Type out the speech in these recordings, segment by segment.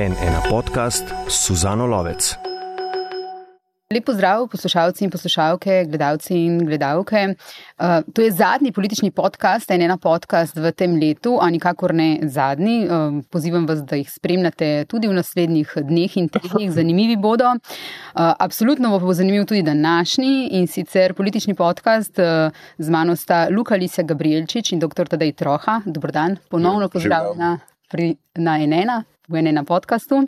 ena podcast Suzano Lovec. Lepo zdrav, poslušalci in poslušalke, gledalci in gledalke. Uh, to je zadnji politični podcast, en ena podcast v tem letu, a nikakor ne zadnji. Uh, pozivam vas, da jih spremljate tudi v naslednjih dneh in tednih, zanimivi bodo. Uh, absolutno bo zanimiv tudi današnji in sicer politični podcast. Uh, z mano sta Luka Lisa Gabrielčič in dr. Tadej Troha. Dobrodan, ponovno pozdravljena na NN, v NN podkastu.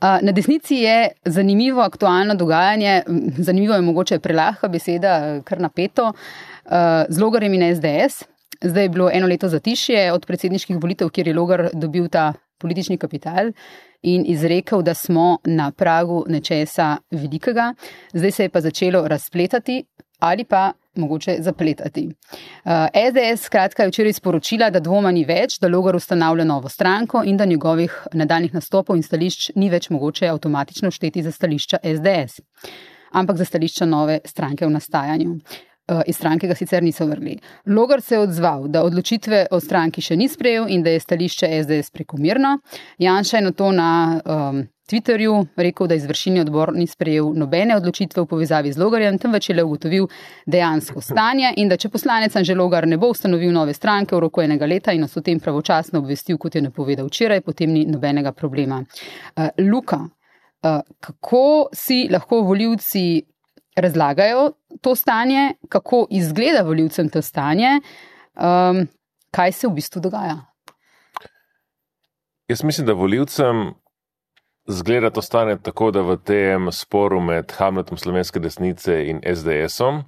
Na desnici je zanimivo aktualno dogajanje, zanimivo je mogoče prelahka beseda, kar napeto, z logarjem in SDS. Zdaj je bilo eno leto zatišje od predsedniških volitev, kjer je logar dobil ta politični kapital in izrekel, da smo na pragu nečesa velikega. Zdaj se je pa začelo razpletati ali pa mogoče zapletati. Uh, SDS skratka je včeraj sporočila, da dvoma ni več, da Logar ustanavlja novo stranko in da njegovih nadaljnih nastopov in stališč ni več mogoče avtomatično šteti za stališča SDS, ampak za stališča nove stranke v nastajanju. Uh, iz stranke ga sicer niso vrgli. Logar se je odzval, da odločitve o stranki še ni sprejel in da je stališče SDS prekomirno. Janša je na to na um, Twitterju rekel, da izvršilni odbor ni sprejel nobene odločitve v povezavi z Logarjem, temveč je le ugotovil dejansko stanje in da če poslanec Anže Logar ne bo ustanovil nove stranke v roku enega leta in nas o tem pravočasno obvestil, kot je napovedal včeraj, potem ni nobenega problema. Uh, Luka, uh, kako si lahko voljivci razlagajo to stanje, kako izgleda voljivcem to stanje, um, kaj se v bistvu dogaja? Jaz mislim, da voljivcem Zgleda to stane tako, da v tem sporu med Hamletom slovenske desnice in SDS-om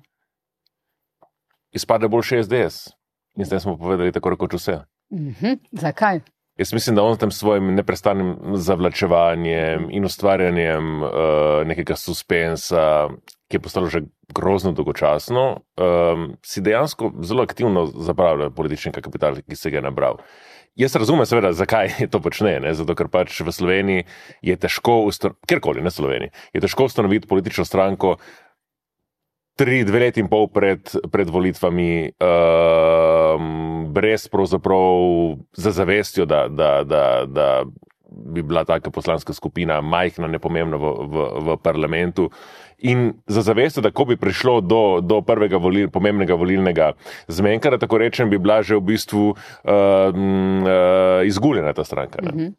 izpade boljši SDS. In zdaj smo povedali tako rekoč vse. Mm -hmm. Zakaj? Jaz mislim, da on tem svojim neprestanim zavlačevanjem in ustvarjanjem uh, nekega suspensa, ki je postalo že grozno dolgočasno, um, si dejansko zelo aktivno zapravlja politični kapital, ki se ga je nabral. Jaz razumem, seveda, zakaj to počne. Ne? Zato, ker pač v Sloveniji je težko, kjerkoli, ne Sloveniji, je težko ustanoviti politično stranko tri, dve leti in pol pred, pred volitvami, um, brez pravzaprav za zavestjo, da, da, da, da bi bila taka poslanska skupina majhna, nepomembna v, v, v parlamentu. In za zavest, da ko bi prišlo do, do prvega volil, pomembnega volilnega zmenka, tako rečem, bi bila že v bistvu uh, uh, izguljena ta stranka. Mm -hmm.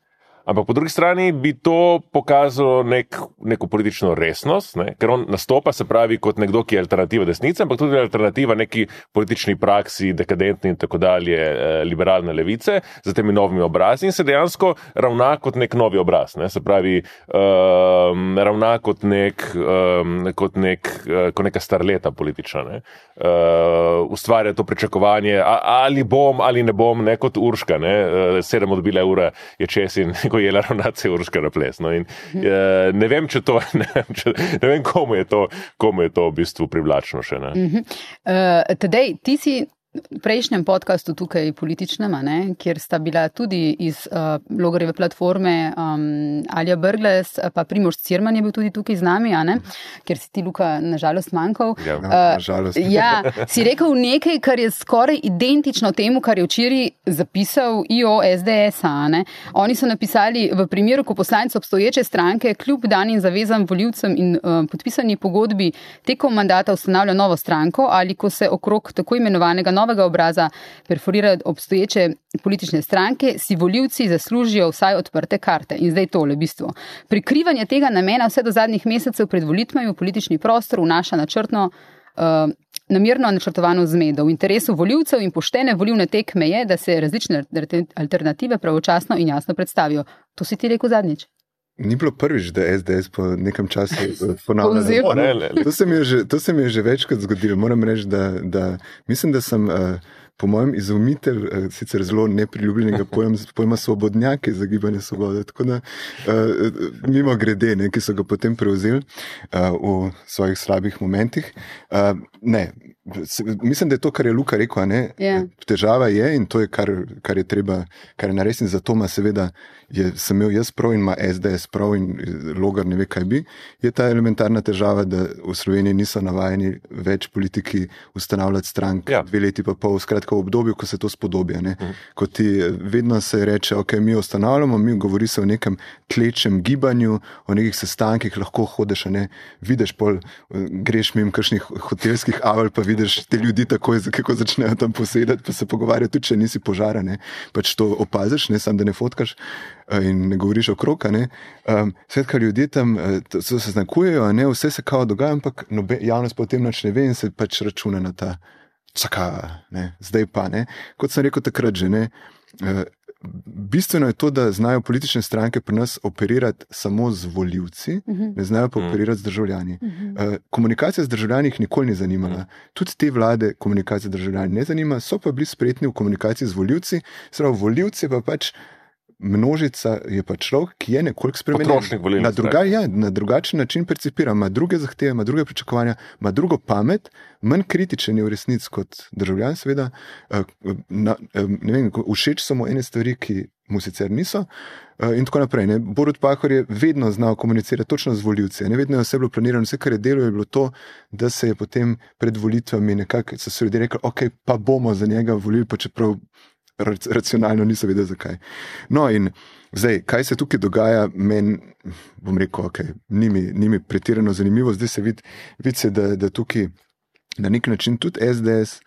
Ampak po drugi strani bi to pokazalo nek, neko politično resnost, ne? ker on nastopa se pravi kot nekdo, ki je alternativa desnice, ampak tudi alternativa neki politični praksi, dekadentni in tako dalje, eh, liberalne levice, z temi novimi obrazi in se dejansko ravna kot nek novi obraz. Ne? Se pravi, um, ravna kot, nek, um, kot, nek, uh, kot neka starleta politična. Ne? Uh, ustvarja to pričakovanje, a, ali bom ali ne bom, ne kot Urška, ne? Sedem odbile ure je čes in ko je ravnace Urška na ples. No, in, uh, ne vem, če to, ne vem, če, ne vem komu, je to, komu je to v bistvu privlačno še. Uh -huh. uh, tedej, ti si prejšnjem podkastu tukaj političnem, ne, kjer sta bila tudi iz uh, Logareve platforme um, Alja Brgles, pa Primož Cirman je bil tudi tukaj z nami, ne, ker si ti, Luka, nažalost manjkal. Ja, uh, nažalost. ja, si rekel nekaj, kar je skoraj identično temu, kar je včeraj zapisal IO SDS. Oni so napisali, v primeru, ko poslanec obstoječe stranke kljub danim zavezam voljivcem in uh, podpisani pogodbi tekom mandata ustanavlja novo stranko ali ko se okrog tako imenovanega novega obraza perforirajo obstoječe politične stranke, si voljivci zaslužijo vsaj odprte karte. In zdaj tole bistvo. Prikrivanje tega namena vse do zadnjih mesecev pred volitvami v politični prostor vnaša načrtno. Uh, namerno načrtovano zmedo. V interesu voljivcev in poštene volivne tekme je, da se različne alternative pravočasno in jasno predstavijo. To si ti rekel zadnjič. Ni bilo prvič, da je SDS po nekem času eh, ponavljal. To, to se mi je že večkrat zgodilo. Moram reči, da, da mislim, da sem. Uh, Po mojem, izumitelj uh, sicer zelo nepriljubljenega pojem, pojma svobodnjake za gibanje svobode. Tako da, uh, mimo grede, ne, ki so ga potem prevzeli uh, v svojih slabih momentih. Uh, ne, Mislim, da je to, kar je Luka rekel. Yeah. Ja. Težava je in to je, kar, kar je treba, kar je narediti. Zato ima, seveda, je, sem imel jaz prav in ima SDS prav in logar ne ve, kaj bi. Je ta elementarna težava, da v Sloveniji niso navajeni več politiki ustanavljati strank, yeah. Ja. dve leti pa pol, skratka v obdobju, ko se to spodobi. Mm. Ko ti vedno se reče, ok, mi ustanavljamo, mi govori se o nekem tlečem gibanju, o nekih sestankih, lahko hodiš, ne vidiš, pol, greš mimo kakšnih hotelskih aval, pa vidiš te ljudi takoj, kako začnejo tam posedati, pa se pogovarjati, tudi če nisi požaren. Pač to opaziš, ne samo da ne fotkaš eh, in ne govoriš o kroka. Um, Svetka ljudje tam eh, se znakujejo, ne? vse se kao dogaja, ampak nobe, javnost pa o tem nič ne ve in se pač računa na ta. Čaka, zdaj pa ne. Kot sem rekel takrat, že ne. Uh, Bistveno je to, da znajo politične stranke pri nas operirati samo z voljivci, uh mhm. -huh. ne znajo pa mhm. operirati z državljani. Uh -huh. Komunikacija z državljani jih nikoli ni zanimala. Uh mhm. -huh. Tudi te vlade komunikacija z državljani ne zanima, so pa bili spretni v komunikaciji z voljivci, zelo voljivci pa pač množica je pa človek, ki je nekoliko spremenjen. Na, druga, ja, na drugačen način percipira, ima druge zahteve, ima druge pričakovanja, ima drugo pamet, manj kritičen je v resnici kot državljan, seveda. Eh, na, eh, vem, všeč so mu ene stvari, ki mu sicer niso. Eh, in tako naprej. Ne. Borod Pahor je vedno znal komunicirati točno z voljivci. Ne vedno je vse bilo planirano, vse, kar je delo, je bilo to, da se je potem pred volitvami nekako so se ljudje rekli, ok, pa bomo za njega volili, pa čeprav racionalno niso vedeli, zakaj. No, in zdaj, kaj se tukaj dogaja, meni, bom rekel, okay, ni, mi, ni mi pretirano zanimivo, zdaj se vidi, vid da, da tukaj na nek način tudi SDS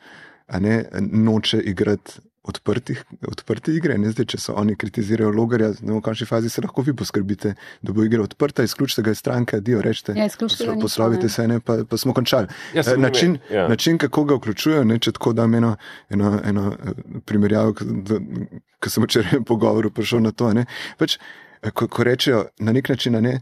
ne, noče igrati odprtih, odprte igre. Ne zdaj, če so oni kritizirajo logarja, v končni fazi se lahko vi poskrbite, da bo igra odprta, izključite ga iz stranke, dio rečete. Ja, poslovite se, ne, pa, pa smo končali. Ja, eh, način, ja. način, kako ga vključujejo, ne, če tako dam eno, eno, eno eh, primerjavo, ki sem včeraj v pogovoru prišel na to. Ne, pač, eh, ko, ko rečejo na nek način, ne,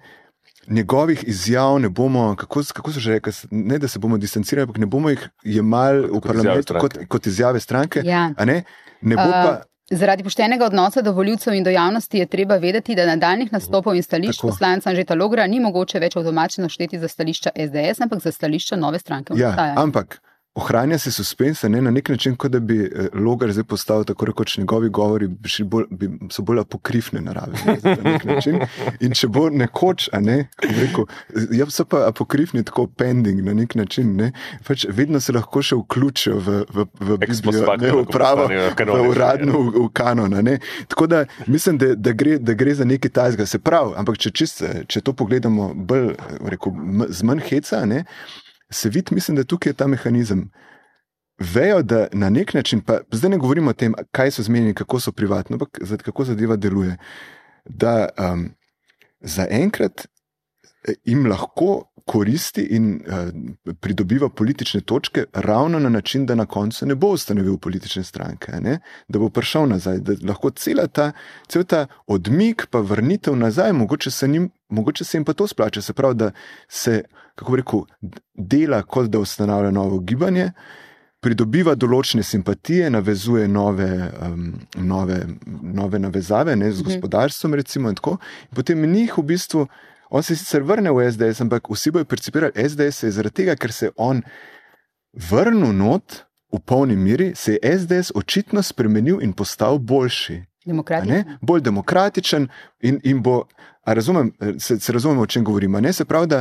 njegovih izjav ne bomo, kako, kako so že rekli, ne da se bomo distancirali, ampak ne bomo jih jemali v parlamentu kot, kot izjave stranke. Ja. Ne? Ne uh, zaradi poštenega odnosa do voljivcev in do javnosti je treba vedeti, da nadaljnih nastopov in stališč poslanca Anžeta Logra ni mogoče več avtomatično šteti za stališča SDS, ampak za stališča nove stranke. Ja, ampak ohranja se suspense ne, na nek način, kot da bi eh, Logar zdaj postal tako rekoč njegovi govori, bolj, bi, so bolj apokrifne narave. Ne, in če bo nekoč, a ne, rekel, ja, so pa apokrifni tako pending na nek način, ne, pač vedno se lahko še vključijo v, v, v Biblijo, ne, v pravo, v uradno, v, v kanon. Tako da mislim, da, da, gre, da gre za nekaj tajzga, se pravi, ampak če, čist, če to pogledamo bolj, rekel, z manj heca, ne, se vidi, mislim, da tukaj je ta mehanizem. Vejo, da na nek način, pa zdaj ne govorimo o tem, kaj so zmenjeni, kako so privatni, ampak kako zadeva deluje. Da um, zaenkrat eh, jim lahko koristi in uh, pridobiva politične točke, ravno na način, da na koncu ne bo ustanovil politične stranke, ne? da bo prišel nazaj, da lahko cel ta, ta odmik, pa vrnitev nazaj, mogoče se, njim, mogoče se jim pa to splača. Se pravi, da se, kako bi rekel, dela kot da ustanavlja novo gibanje. Pridobiva določene simpatije, navezuje nove, um, nove, nove navezave ne, z mhm. gospodarstvom, recimo, in tako. In potem njih v bistvu On se sicer vrne v SDS, ampak vsi bojo percipirali SDS zaradi tega, ker se je on vrnil not v polni miri, se je SDS očitno spremenil in postal boljši. Demokratičen. Bolj demokratičen in, in bo. Razumem, se, se razumemo, o čem govorimo. Ne? Se pravi, da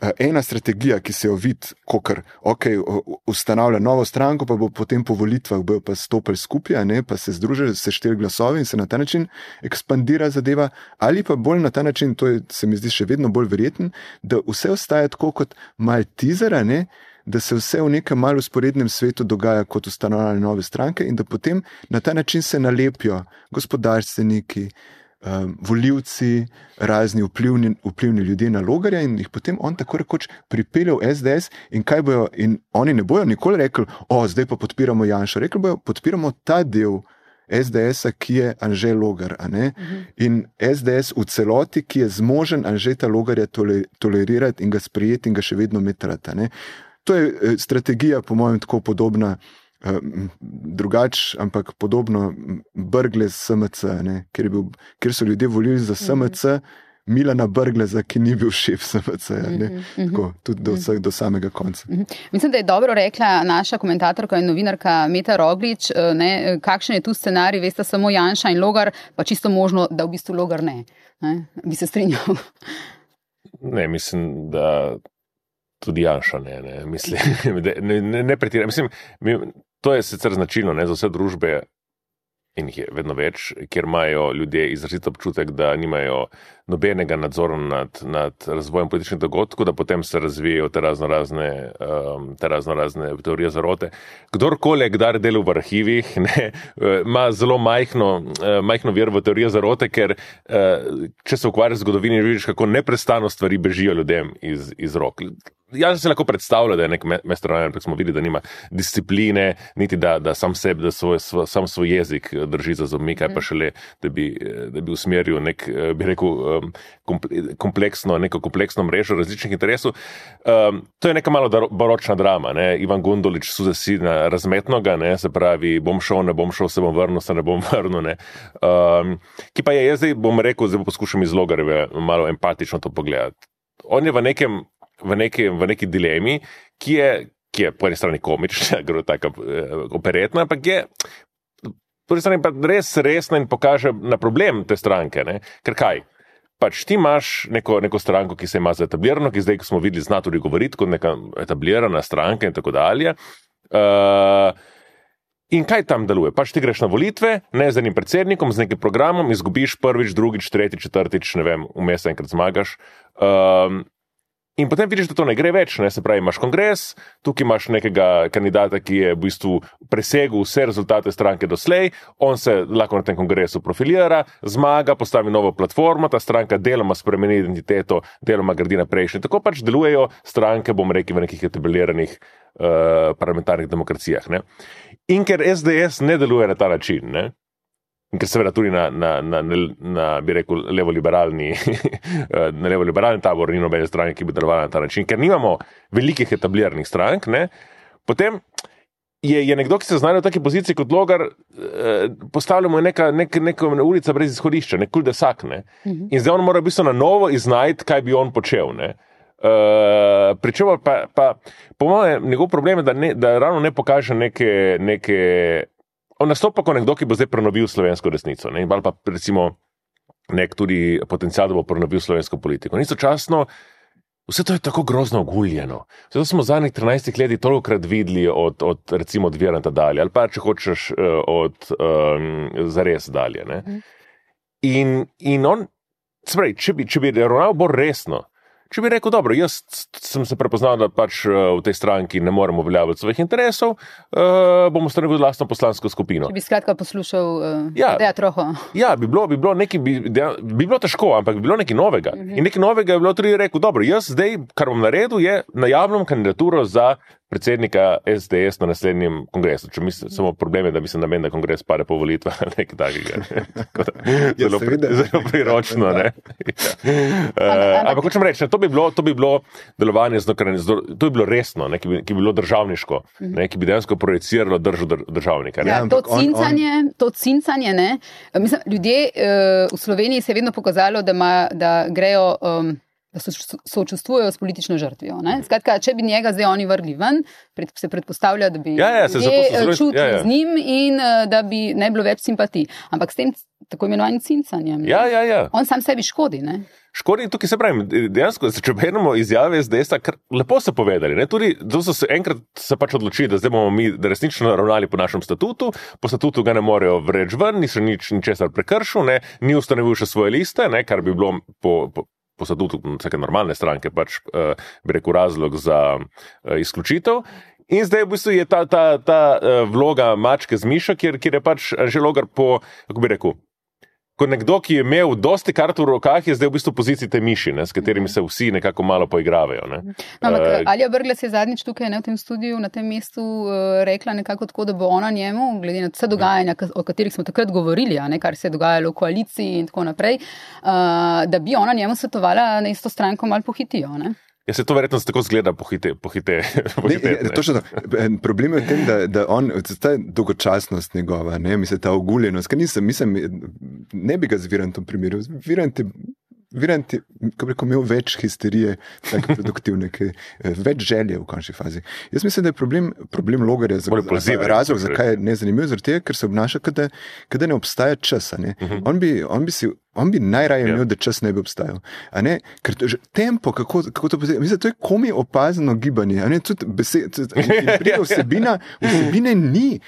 eh, ena strategija, ki se jo vidi, kot okay, ustanavlja novo stranko, pa bo potem po volitvah bojo pa stopili skupaj, ne? pa se združili, se šteli glasovi in se na ta način ekspandira zadeva, ali pa bolj na ta način, to je, se mi zdi še vedno bolj verjeten, da vse ostaja tako kot maltizera, ne? Da se vse v nekem malce usporednem svetu dogaja kot ustanovljene nove stranke in da potem na ta način se nalepijo gospodarstveniki, um, voljivci, razni vplivni, vplivni ljudje na logarja in jih potem on tako rekoč pripelje v SDS in kaj bojo, in oni ne bojo nikoli rekli, o, zdaj pa podpiramo Janša, rekli bojo, podpiramo ta del. SDS, ki je Anžel Logar, uh -huh. in SDS v celoti, ki je zmožen Anžeta Logarja tolerirati in ga sprijeti in ga še vedno metrati. To je eh, strategija, po mojem, tako podobna, eh, drugač, ampak podobno Brgle s SMC, ker, bil, ker so ljudje volili za SMC, Milana Brgleza, ki ni bil šef SMC, mm -hmm. Tako, tudi do, vseh, do samega konca. Mm -hmm. Mislim, da je dobro rekla naša komentatorka in novinarka Meta Roglič, eh, ne, kakšen je tu scenarij, veste, samo Janša in Logar, pa čisto možno, da v bistvu Logar ne. ne? Bi se strinjal. Ne, mislim, da tudi Janša ne. Ne, mislim, ne, ne, ne pretira. Mislim, mi, to je sicer značilno ne, za vse družbe, in jih je vedno več, kjer imajo ljudje izrazito občutek, da nimajo nobenega nadzora nad, nad razvojem političnih dogodkov, da potem se razvijajo te razno razne, um, te razno razne teorije zarote. Kdorkoli je kdaj delal v arhivih, ne, ima zelo majhno, uh, majhno ver v teorije zarote, ker uh, če se ukvarjaš z zgodovino, vidiš, kako neprestano stvari bežijo ljudem iz, iz rok. Jaz si lahko predstavljam, da je nek mestrovanje, ampak smo videli, da nima discipline, niti da, da sam sebe, da svoj, svoj, sam svoj jezik eh, drži za zob, kaj pa mhm. šele, da bi, eh, da bi usmeril nek, eh, bi rekel, kompleksno, neko kompleksno mrežo različnih interesov. Um, to je neka malo baročna drama. Ne? Ivan Gondolič su zasina razmetnoga, ne? se pravi, bom šel, ne bom šel, se bom vrnil, se ne bom vrnil. Um, ki pa je, jaz zdaj bom rekel, zdaj poskušam iz logareve malo empatično to pogledati. On je v nekem v neki, v neki dilemi, ki je, ki je po eni strani komična, gre tako uh, operetna, ampak je po eni strani pa res resna in pokaže na problem te stranke. Ne? Ker kaj? Pač ti imaš neko, neko stranko, ki se ima za etablirano, ki zdaj, ko smo videli, zna tudi govoriti kot neka etablirana stranka in tako dalje. Uh, In kaj tam deluje? Pač ti greš na volitve, ne z enim predsednikom, z nekim programom, izgubiš prvič, drugič, tretjič, četrtič, ne vem, vmes enkrat zmagaš. Um, In potem vidiš, da to ne gre več. Ne? Se pravi, imaš kongres, tukaj imaš nekega kandidata, ki je v bistvu presegel vse rezultate stranke doslej, on se lahko na tem kongresu profilira, zmaga, postavi novo platformo, ta stranka deloma spremeni identiteto, deloma gradi naprej. In tako pač delujejo stranke, bom rekel, v nekih etabliranih uh, parlamentarnih demokracijah. Ne? In ker SDS ne deluje na ta način. Ne? In ker seveda tudi na, na, na, na, na bi rekel, levo-liberalni, na levo-liberalni tabor ni nobene stranke, ki bi delovala na ta način, ker nimamo velikih etabliranih strank, ne, potem je, je nekdo, ki se znajde v taki poziciji kot logar, eh, postavljamo neka, nek, neko ulico brez izhodišča, nek kul desak. Ne. Mhm. In zdaj on mora v bistvu na novo iznajti, kaj bi on počel. Ne. Uh, Pričemer pa, pa po mojem, njegov problem je, da, ne, da ravno ne pokaže neke, neke on nastopa kot nekdo, ki bo zdaj prenovil slovensko resnico. Ne? Ali pa recimo nek tudi potencial, da bo prenovil slovensko politiko. Istočasno. Vse to je tako grozno oguljeno. Vse to smo v zadnjih 13 letih toliko krat videli od, od recimo, od Viranta dalje, ali pa če hočeš eh, od um, zares dalje. Mhm. In, in on, spravi, če bi, če bi ravnal bolj resno, Če bi rekel, dobro, jaz sem se prepoznal, da pač eh, v tej stranki ne moremo uveljavljati svojih interesov, uh, bom ustanovil vlastno poslansko skupino. Če bi skratka poslušal, uh, ja, da je troho. Ja, bi bilo, bi, bilo nekaj, bi, bi bilo težko, ampak bi bilo nekaj novega. Uh mhm. -huh. In nekaj novega je bilo tudi rekel, dobro, jaz zdaj, kar bom naredil, je najavljam kandidaturo za predsednika SDS na naslednjem kongresu. Če mislim, samo problem je, da bi se namen, da kongres pade po volitvah, nekaj takega. Ja, zelo, zelo priročno. Ja. Uh, ampak hočem reči, to bi bilo, to bi bilo delovanje znotraj, to bi bilo resno, ne, ki, bi, ki bi bilo državniško, ne, ki bi dejansko projiciralo držo državnika. Ja, to cincanje, on, on... to cincanje, ne. Mislim, ljudje uh, v Sloveniji se je vedno pokazalo, da, ma, da grejo. Um, da so, sočustvujejo s politično žrtvijo. Skratka, če bi njega zdaj oni vrgli ven, pred, se predpostavlja, da bi ja, ja, se eh, čutili ja, ja. z njim in uh, da bi ne bilo več simpatij. Ampak s tem tako imenovanim cincanjem, ja, ja, ja. on sam sebi škodi. Ne? Škodi tukaj se pravi, dejansko, če beremo izjave SDS, kar lepo so povedali. Ne? Tudi, so se enkrat se pač odločili, da zdaj bomo mi resnično ravnali po našem statutu, po statutu ga ne morejo vreč ven, niso nič ničesar prekršil, ne? ni ustanovil še svoje liste, ne? kar bi bilo po, po, po statutu vsake normalne stranke, pač uh, bi rekel razlog za uh, izključitev. In zdaj v bistvu je ta, ta, ta uh, vloga mačke z miša, kjer, kjer je pač že logar po, kako bi rekel, kot nekdo, ki je imel dosti kart v rokah, je zdaj v bistvu v poziciji te miši, ne, s katerimi se vsi nekako malo poigravajo. Ne. No, uh, Ali je Brgles je zadnjič tukaj ne, v tem studiu, na tem mestu, uh, rekla nekako tako, da bo ona njemu, glede na vse dogajanja, o katerih smo takrat govorili, ne, kar se je dogajalo v koaliciji in tako naprej, uh, da bi ona njemu svetovala, da isto stranko malo pohitijo. Ne. Ja, se to verjetno tako zgleda, pohite. pohite, pohite ne, ne. Točno, problem je v tem, da, da on, ta dolgočasnost njegova, ne, mislim, ta oguljenost, ker nisem, mislim, ne bi ga z Virantom primerjal. Virant je Virant je rekel, imel več histerije, tako produktivne, ki, več želje v končni fazi. Jaz mislim, da je problem, problem logarja za, za razlog, zakaj je nezanimiv, zaradi tega, ker se obnaša, da ne obstaja časa. Ne? Uh -huh. on, bi, on bi si On bi najraje ja. imel, da čas ne bi obstajal. Ne? Ker to, tempo, kako, kako to poteka, mislim, to je komi opazno gibanje. Ja. Vsebina, vsebine ni.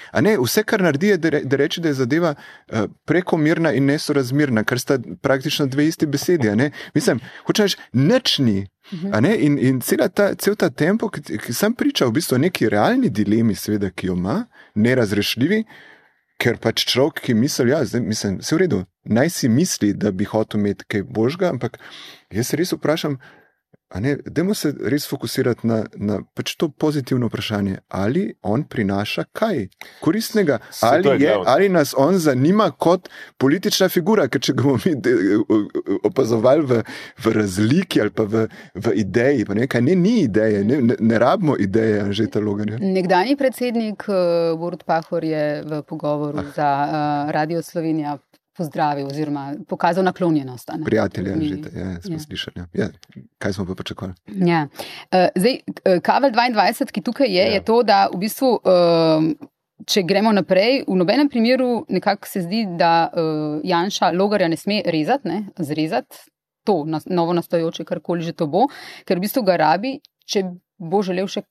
Vse, kar naredi, je, da, re, da reče, da je zadeva uh, prekomirna in nesorazmerna, kar sta praktično dve isti besedi. Mislim, hočeš, nič ni. In, in ta, cel ta tempo, ki, ki sem pričal, v bistvu o neki realni dilemi, seveda, ki jo ima, nerazrešljivi. Ker pač človek, ki misli, da ja, je vse v redu, naj si misli, da bi hotel imeti kaj božga, ampak jaz se res vprašam, Dajmo se res fokusirati na, na pač to pozitivno vprašanje, ali on prinaša kaj koristnega, ali, je, ali nas on zanima kot politična figura. Ker če ga bomo mi opazovali v, v razliki ali pa v, v ideji, pa nekaj ne, ni ideje, ne, ne, ne rabimo ideje, že ta logan. Nekdani predsednik uh, Borod Pahor je v pogovoru ah. za uh, Radio Slovenija pozdravil oziroma pokazal naklonjenost. Prijatelje, že ja, smo ja. slišali. Ja. ja. Kaj smo pa pričakovali? Ja. Uh, zdaj, uh, Kavel 22, ki tukaj je, ja. je to, da v bistvu. Uh, Če gremo naprej, v nobenem primeru nekako se zdi, da uh, Janša logarja ne sme rezati, ne, zrezati to na, novo nastojoče, karkoli že to bo, ker v bistvu ga rabi, če bo želel še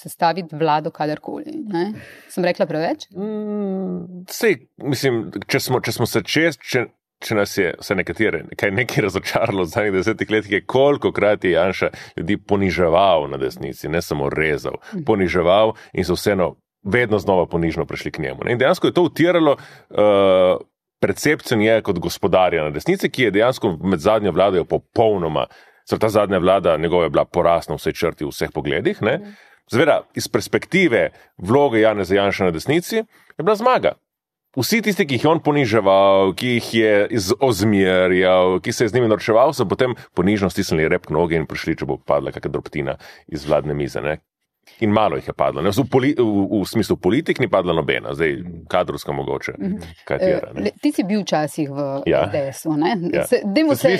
sestaviti vlado, kadarkoli. Ne? Sem rekla preveč? Mm, sej, mislim, če smo, če smo se čez. Če... Če nas je vse nekatere, nekaj nekaj razočaralo v zadnjih desetih letih, koliko krat je Janša ljudi poniževal na desnici, ne samo rezal, mhm. poniževal in so vseeno vedno znova ponižno prišli k njemu. Ne? In dejansko je to utiralo uh, percepcijo njega kot gospodarja na desnici, ki je dejansko med zadnjo vlado popolnoma, ta zadnja vlada njegova je bila porasna v vsej črti v vseh pogledih. Ne? Zveda, iz perspektive vloge Jana Zajanša na desnici je bila zmaga. Vsi tisti, ki jih je on poniževal, ki jih je ozmerjal, ki se je z njimi norčeval, so potem ponižno stisnili rep noge in prišli, če bo padla kakšna drobtina iz vladne mize. Ne? In malo jih je padlo. V, poli, v, v smislu politik ni padla nobena, zdaj kadrovska mogoče. -hmm. katera, e, ti si bil včasih v ja. DS-u. Ja. Dajmo se,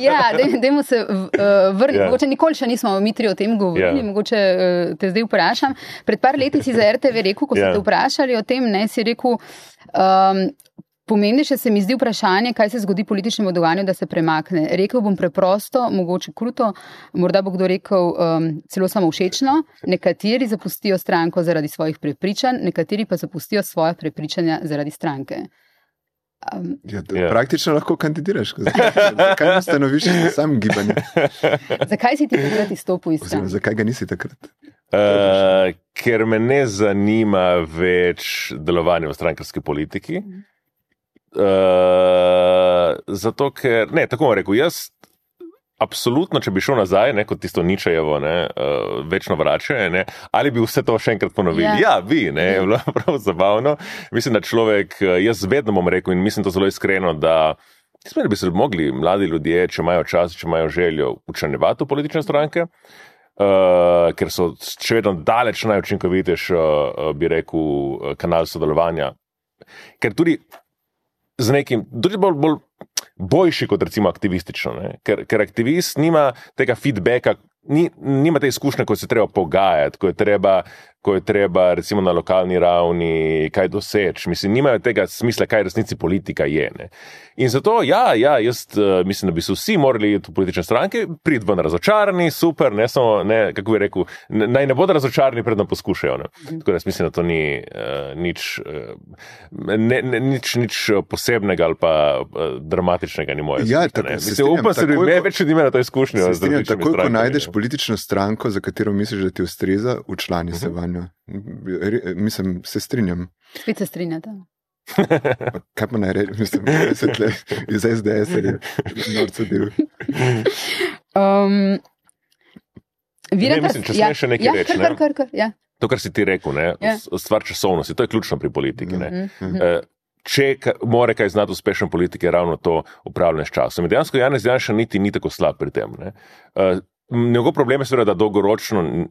ja, dej, se uh, vrniti. Ja. Mogoče nikoli še nismo mitri o tem govorili, ja. mogoče uh, te zdaj vprašam. Pred par leti si za RTV rekel, ko ja. ste te vprašali o tem, ne si rekel. Um, Pomembnejše se mi zdi vprašanje, kaj se zgodi političnemu dogajanju, da se premakne. Rekel bom preprosto, mogoče kruto, morda bo kdo rekel um, celo samo všečno. Nekateri zapustijo stranko zaradi svojih prepričanj, nekateri pa zapustijo svoje prepričanja zaradi stranke. Um, ja, ja. Praktično lahko kandidiraš. Zakaj ne stanoviš sam gibanje? zakaj si ti takrat izstopil iz stranke? Zakaj ga nisi takrat? Uh, ker me ne zanima več delovanje v strankarski politiki. Mm. Uh, zato, ker, ne, tako bom rekel, jaz, absolutno, če bi šel nazaj, ne, kot tisto ničejevo, ne, uh, večno vračanje, ali bi vse to še enkrat ponovili. Yeah. Ja. ja, bi, ne, je bilo prav zabavno. Mislim, da človek, eh, jaz vedno bom rekel in mislim to zelo iskreno, da. Mislim, da bi se mogli mladi ljudje, če imajo čas, če imajo željo, učenjevati v politične stranke, uh, ker so še vedno daleč najučinkovitejši, uh, bi rekel, kanal sodelovanja. Ker tudi z nekim, tudi bolj, bolj boljši kot recimo aktivistično, ker, ker aktivist nima tega feedbacka, ni, nima te izkušnje, ko se treba pogajati, ko je treba ko je treba, recimo na lokalni ravni, kaj doseči. Mislim, nimajo tega smisla, kaj resnici politika je. Ne. In zato, ja, ja jaz uh, mislim, da bi se vsi morali v politične stranke, prid ven razočarani, super, ne samo, ne, kako bi rekel, naj ne bodo razočarani, predem poskušajo. Ne. Tako da mislim, da to ni uh, nič, uh, ne, ne, nič, nič posebnega ali pa uh, dramatičnega, ni moje. Ja, tako, mislim, upam, da se ljudje več ljudi imajo to izkušnjo. Takoj, ko najdeš politično stranko, za katero misliš, da ti ustreza, učlani uh -huh. se mhm. vanjo. Mislim, se strinjam. Spet se strinjate. Kaj pa naj rečem, mislim, da se tle iz SDS ali norce del. Um, ne, mislim, če ja, še nekaj ja, reči. Kar, kar, kar, ja. To, kar si ti rekel, ne, ja. stvar časovnosti, to je ključno pri politiki. Mm -hmm. Če mora kaj znati uspešen politik, je ravno to upravljanje s časom. In dejansko Janez Janša niti ni tako slab pri tem. Uh, njegov problem je seveda, da dolgoročno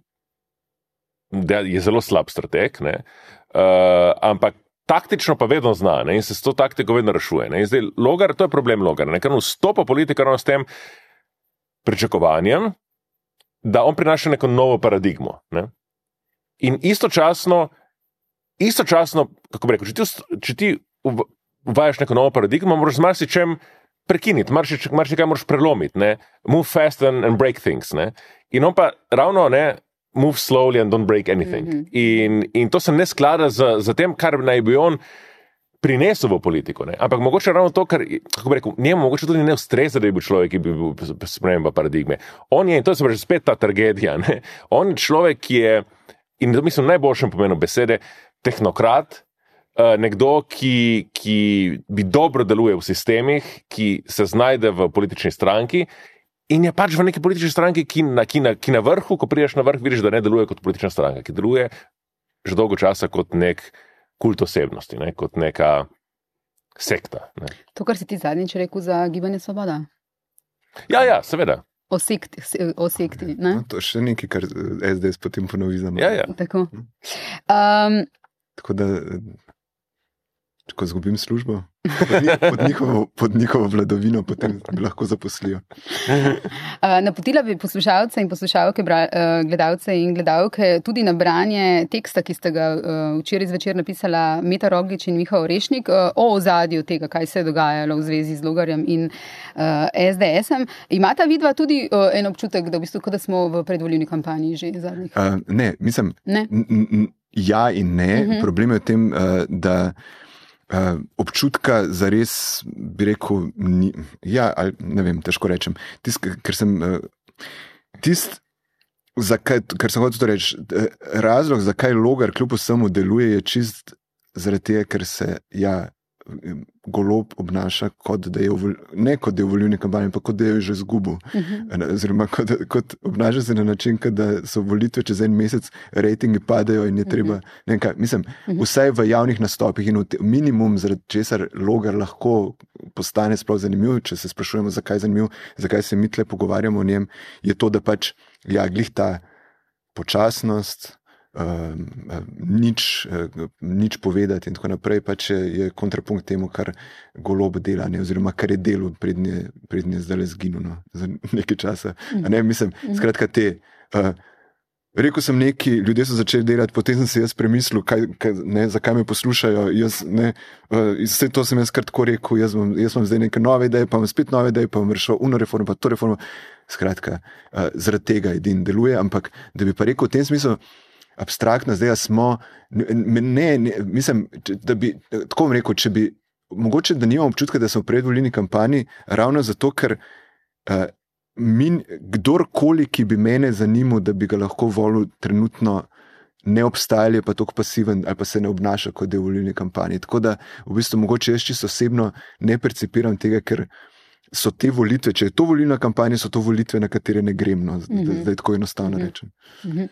da je zelo slab strateg, uh, ampak taktično pa vedno zna ne? in se s to taktiko vedno rešuje. Ne? In zdaj, logar, to je problem logar, ker on vstopa politika ravno s tem. pričakovanjem, da on prinaša neko novo paradigmo. Ne? In istočasno, istočasno kako bi rekel, če ti, če ti uvajaš neko novo paradigmo, moraš z marsičem prekiniti, marsikaj moraš prelomiti, ne? move fast and, and break things. Ne? In on pa ravno ne. Move slowly and don't break anything. Mm -hmm. in, in to se ne sklada z, z tem, kar naj bi on prinesel v politiko. Ne? Ampak mogoče ravno to, kar bi rekel, njemu mogoče tudi ne ustreza, da je bil človek, ki bi bil sprememba paradigme. On je, in to je že spet ta tragedija, ne? on je človek, ki je, in to mislim v najboljšem pomenu besede, tehnokrat, Eh, nekdo, ki, ki bi dobro deluje v sistemih, ki se znajde v politični stranki. In je pač v neki politični stranki, ki na, ki, na, ki na vrhu, ko prideš na vrh, vidiš, da ne deluje kot politična stranka, ki deluje že dolgo časa kot nek kult osebnosti, ne, kot neka sekta. Ne. To, kar si ti zadnjič rekel za gibanje Svoboda. Ja, ja, seveda. O sekti. O sekti no, to je še nekaj, kar SDS potem ponovi za me. Ja, ja. Tako. Um, Tako da Ko izgubim službo pod njihovo, pod njihovo vladavino, potem bi lahko zaposlil. Napotila bi poslušalce in poslušalke, gledalce in gledalke tudi na branje teksta, ki ste ga včeraj zvečer napisala Meta Roglič in Miha Orešnik o ozadju tega, kaj se je dogajalo v zvezi z Logarjem in SDS-em. Imata vidva tudi en občutek, da, v bistvu, da smo v predvoljivni kampanji že zadnjih? Uh, ne, mislim. Ne? Ja in ne. Uh mhm. -huh. Problem je v tem, da. Uh, občutka za res, bi rekel, ni, ja, ali, ne vem, težko rečem. Tist, ker sem, uh, tist, zakaj, ker sem hotel reči, uh, razlog, zakaj logar kljub vsemu deluje, je čist zaradi tega, ker se ja, golob obnaša, kot da je v, ne kot da je v volilni kampanji, ampak kot da je že izgubil. Uh mhm. -huh. Oziroma, kot, kot obnaša se na način, da so volitve čez en mesec, rejtingi padajo in je treba. Uh mhm. -huh. kaj, mislim, uh mhm. -huh. vsaj v javnih nastopih in te, minimum, zaradi česar logar lahko postane sploh zanimiv, če se sprašujemo, zakaj je zanimiv, zakaj se mi tle pogovarjamo o njem, je to, da pač ja, glih ta počasnost nič, uh, nič povedati, in tako naprej, pa če je kontrapunkt temu, kar golob dela, ne, oziroma kar je delo prednje, prednje zdaj le zginulo za nekaj časa. Ne, mislim, mhm. skratka, te. Uh, Rekl sem neki, ljudje so začeli delati, potem sem si jaz premislil, kaj, kaj, ne, zakaj me poslušajo. Jaz, ne, uh, vse to sem jaz kratko rekel, jaz imam, jaz imam zdaj neke nove ideje, pa imam spet nove ideje, pa imam rešil uno reformo, pa to reformo. Skratka, uh, zaradi tega edin deluje, ampak da bi pa rekel v tem smislu, abstraktno, zdaj smo. Ne, ne, mislim, da bi tako rekel, če bi. Mogoče, da nimamo občutka, da smo v predvoljeni kampanji, ravno zato, ker uh, min, kdorkoli, ki bi mene zanimal, da bi ga lahko volil, trenutno ne obstaja, pa tako pasiven ali pa se ne obnaša kot da je v volilni kampanji. Tako da, v bistvu, mogoče jaz čisto osebno ne percipiram tega, ker so te volitve, če je to volilna kampanja, so to volitve, na katere ne grem. No, mm -hmm. Zdaj tako enostavno mm -hmm. rečem. Mm -hmm.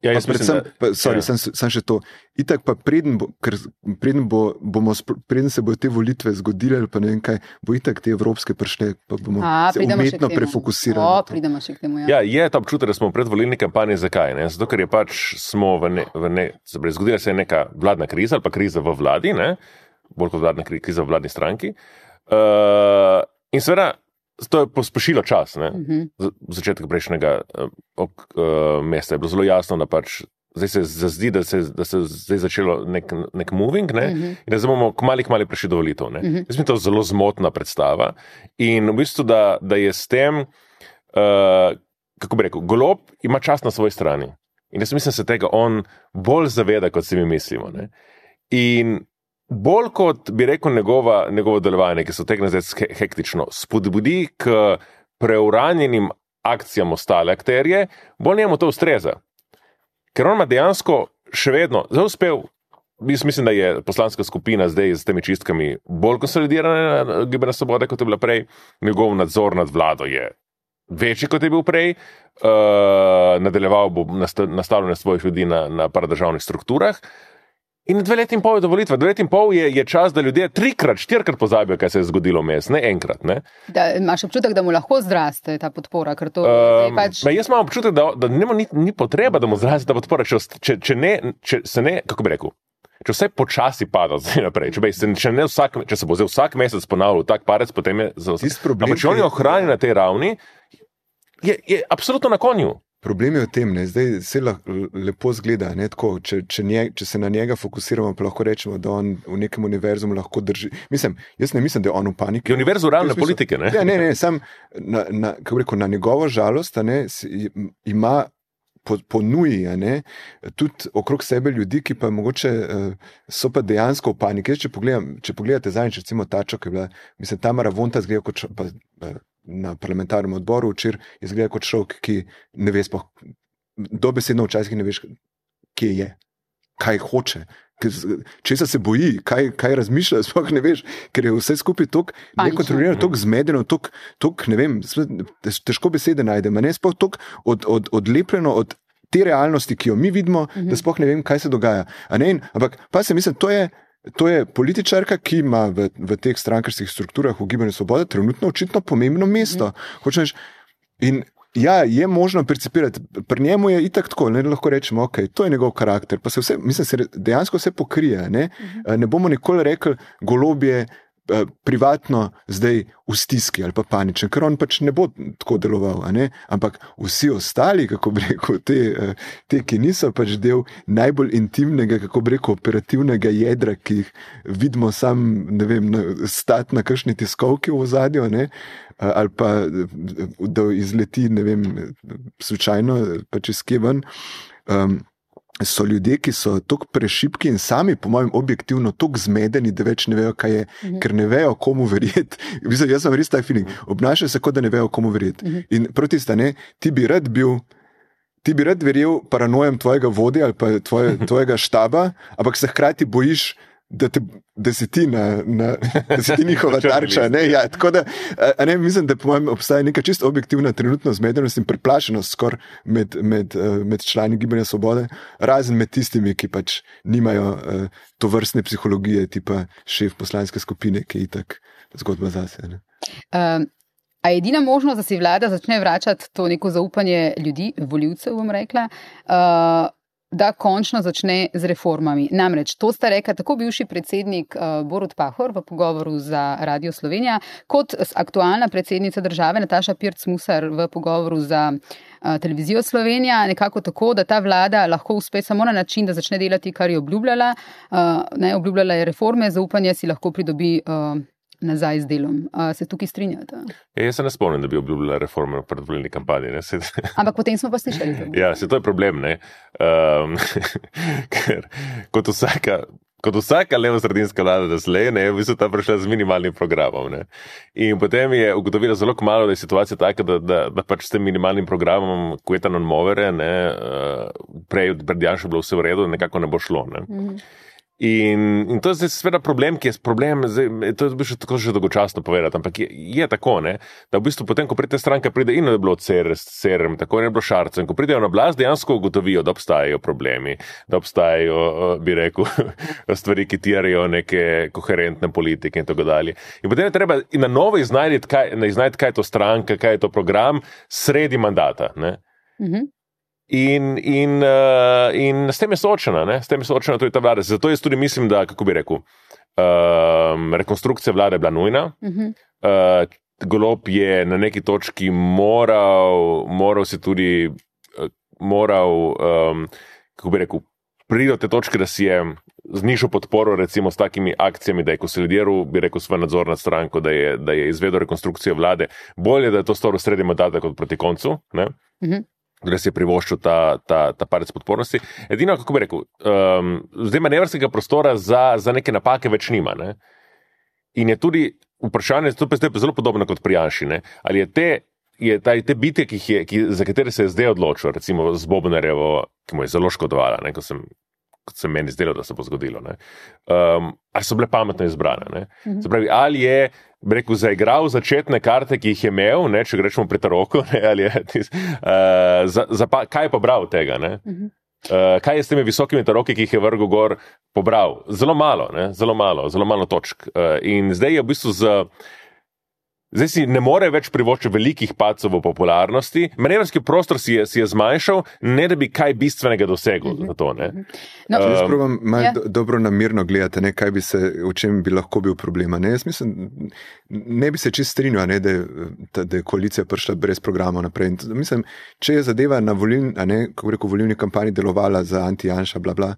Ja, jaz predvsem, mislim, da, pa, sorry, ja. sem, sem še to. Itak pa preden, bo, ker, preden, bo, bomo, preden se bodo te volitve zgodile, pa ne vem kaj, bo itak te evropske prišle, pa bomo A, se umetno prefokusirali. O, pridemo še k temu. Ja, ja je ta občutek, da smo v predvolilni kampanji. Zakaj? Ne? Zato, ker je pač smo v ne, v ne, zgodila se je neka vladna kriza ali pa kriza v vladi, ne? bolj kot vladna kriza v vladni stranki. Uh, in seveda To je pospešilo čas. Uh mhm. -huh. Začetek prejšnjega uh, uh, meseca je bilo zelo jasno, da pač zdaj se zdi, da se je zdaj začelo nek, nek moving ne? uh mhm. -huh. in da bomo kmali, kmali prišli do volitev. Uh -huh. Mislim, da je to zelo zmotna predstava. In v bistvu, da, da je s tem, uh, kako bi rekel, golob ima čas na svoji strani. In jaz mislim, da se tega on bolj zaveda, kot si mi mislimo. Ne? In bolj kot bi rekel njegova, njegovo delovanje, ki se tegne zdaj hektično, spodbudi k preuranjenim akcijam ostale akterje, bolj njemu to ustreza. Ker on ima dejansko še vedno, zelo uspel. Jaz mislim, da je poslanska skupina zdaj z temi čistkami bolj konsolidirana na Gibanje Svobode, kot je bila prej. Njegov nadzor nad vlado je večji, kot je bil prej. Uh, nadaljeval bo nastavljanje svojih ljudi na, na paradržavnih strukturah. Uh, In dve leti in pol je do volitve, dve leti in pol je, je čas, da ljudje trikrat, štirikrat pozabijo, kaj se je zgodilo vmes, ne enkrat. Ne? Da, imaš občutek, da mu lahko zraste ta podpora? To, um, pač... Jaz imam občutek, da, da ni, ni potreba, da mu zraste ta podpora, če, če, če, ne, če se ne, kako bi rekel. Če vse počasi pada, zdaj naprej, če, bej, se, če, vsak, če se bo vsak mesec ponavljal tak parec, potem je za vse. Ampak če oni ohranijo na tej ravni, je, je absolutno na konju. Problem je v tem, da zdaj se lepo zgleda. Tako, če, če, nje, če se na njega fokusiramo, pa lahko rečemo, da on v nekem univerzu lahko drži. Mislim, jaz ne mislim, da je on v paniki. Je univerzu realne politike. Ne, ja, ne, ne, sam na, na, rekel, na njegovo žalost ne, ima. Ponuja tudi okrog sebe ljudi, ki pa mogoče uh, so pa dejansko v paniki. Če, pogledam, če pogledate zadnjič, recimo Tačo, ki je bila, mislim, Tamara Vonta zgleda kot pa, na parlamentarnem odboru včeraj izgleda kot človek, ki ne ve, spoh, dobesedno včasih ne veš, kje je, kaj hoče. Če se boji, kaj, kaj razmišlja, sploh ne veš, ker je vse skupaj tako nekontrolirano, tako zmedeno, tako ne vem, težko besede najdemo, ne sploh tako od, od, odlepljeno od te realnosti, ki jo mi vidimo, uh -huh. da mhm. sploh ne vem, kaj se dogaja. Ampak pa se mislim, to je. To je političarka, ki ima v, v teh strankarskih strukturah v Gibanju Svobode trenutno očitno pomembno mesto. Mm. In ja, je možno percipirati, pri njemu je itak tako, ne lahko rečemo, ok, to je njegov karakter, pa se vse, mislim, se dejansko vse pokrije. Ne, mm. ne bomo nikoli rekli, golobje. Eh, privatno zdaj v stiski ali pa paničen, ker on pač ne bo tako deloval. Ampak vsi ostali, kako bi rekel, te, eh, te, ki niso pač del najbolj intimnega, kako bi rekel, operativnega jedra, ki jih vidimo sam, ne vem, stati na kakšni tiskovki v zadju, ali pa da izleti, ne vem, slučajno, pač iz Kevan. Um, so ljudje, ki so tako prešipki in sami, po mojem, objektivno tako zmedeni, da več ne vejo, kaj je, uh mhm. -huh. ker ne vejo, komu verjeti. jaz sem res ta feeling. Obnašajo se, kot da ne vejo, komu verjeti. Uh mhm. -huh. In proti stane, ti bi rad bil. Ti bi rad verjel paranojem tvojega vodja ali pa tvoje, tvojega štaba, ampak se hkrati bojiš, da, te, da, si, ti na, na, da si ti njihova tarča. Ne, ja, da, ne, mislim, da mojem, obstaja neka čisto objektivna trenutna zmedenost in preplašenost med, med, med člani Gibanja Svobode, razen med tistimi, ki pač nimajo uh, to vrstne psihologije, tipa šef poslanske skupine, ki je itak zgodba zase. Um. A je edina možnost, da si vlada začne vračati to neko zaupanje ljudi, voljivcev, bom rekla, uh, da končno začne z reformami. Namreč to sta rekla tako bivši predsednik uh, Borut Pahor v pogovoru za Radio Slovenija, kot aktualna predsednica države Nataša Pirc-Musar v pogovoru za uh, televizijo Slovenija, nekako tako, da ta vlada lahko uspe samo na način, da začne delati, kar je obljubljala. Uh, ne, obljubljala je reforme, zaupanje si lahko pridobi. Uh, nazaj z delom. A se tukaj strinjate? E, jaz se ne spomnim, da bi obljubljala reforme v predvoljeni kampanji. Ampak potem smo pa slišali. ja, se to je problem. Um, ker kot vsaka. Kot vsaka levo-sredinska vlada, da se le je, v bistvu ta prišla z minimalnim programom. Ne. In potem je ugotovila zelo malo, da je situacija taka, da, da, da pač s tem minimalnim programom, ko je ta non-movere, prej pred Janšem bilo vse v redu, nekako ne bo šlo. Ne. Mm -hmm. In, in to je seveda problem, ki je problem, zdaj, to je še tako že dolgočasno povedati, ampak je, je tako, ne, da v bistvu potem, ko pride stranka, pride in da je bilo CRM, tako je bilo šarcem, ko pridejo na oblast, dejansko ugotovijo, da obstajajo problemi, da obstajajo, bi rekel, stvari, ki tirajo neke koherentne politike in tako dalje. In potem je treba na novo iznajti, kaj, kaj je to stranka, kaj je to program, sredi mandata. Mhm. In, in, uh, in s tem je soočena, ne? s tem je soočena tudi ta vlada. Zato jaz tudi mislim, da, kako bi rekel, uh, rekonstrukcija vlade je bila nujna. Uh -huh. uh, Golob je na neki točki moral, moral se tudi, uh, moral, um, kako bi rekel, priti do te točke, da si je znižal podporo, recimo s takimi akcijami, da je konsolidiral, bi rekel, svoj nadzor nad stranko, da je, da je izvedel rekonstrukcijo vlade. Bolje, da je to storil sredi mandata kot proti koncu. Uh -huh si je privoščil ta, ta, ta parec podpornosti. Edino, kako bi rekel, um, zdaj manevrskega prostora za, za neke napake več nima. Ne? In je tudi vprašanje, to je zelo podobno kot pri Janši, ne? ali je te, je ta, te bitke, ki je, ki, za katere se je zdaj odločil, recimo z Bobnerjevo, ki mu je zelo škodovala, ne? ko sem kot se meni zdelo, da se bo zgodilo. Um, ali so bile pametno izbrane? Mhm. Pravi, ali je rekel, zaigral začetne karte, ki jih je imel, ne, če gremo pri Taroku, ali je tis, uh, za, za pa, kaj je pobral tega? Uh, kaj je s temi visokimi taroki, ki jih je vrgel gor, pobral? Zelo malo, ne? zelo malo, zelo malo točk. Uh, in zdaj je v bistvu z Zdaj si ne more več privoščiti velikih pacov v popularnosti, manevrski prostor si je, si je zmanjšal, ne da bi kaj bistvenega dosegel. Mm -hmm. to, no, uh, jaz pravim, malo ja. dobro namirno gledati, ne, kaj bi se, v čem bi lahko bil problem. Ne, mislim, ne bi se čist strinjal, ne, da, je, da je koalicija prišla brez programa naprej. Mislim, če je zadeva na volilni, kako reko, volilni kampanji delovala za anti-janša, bla bla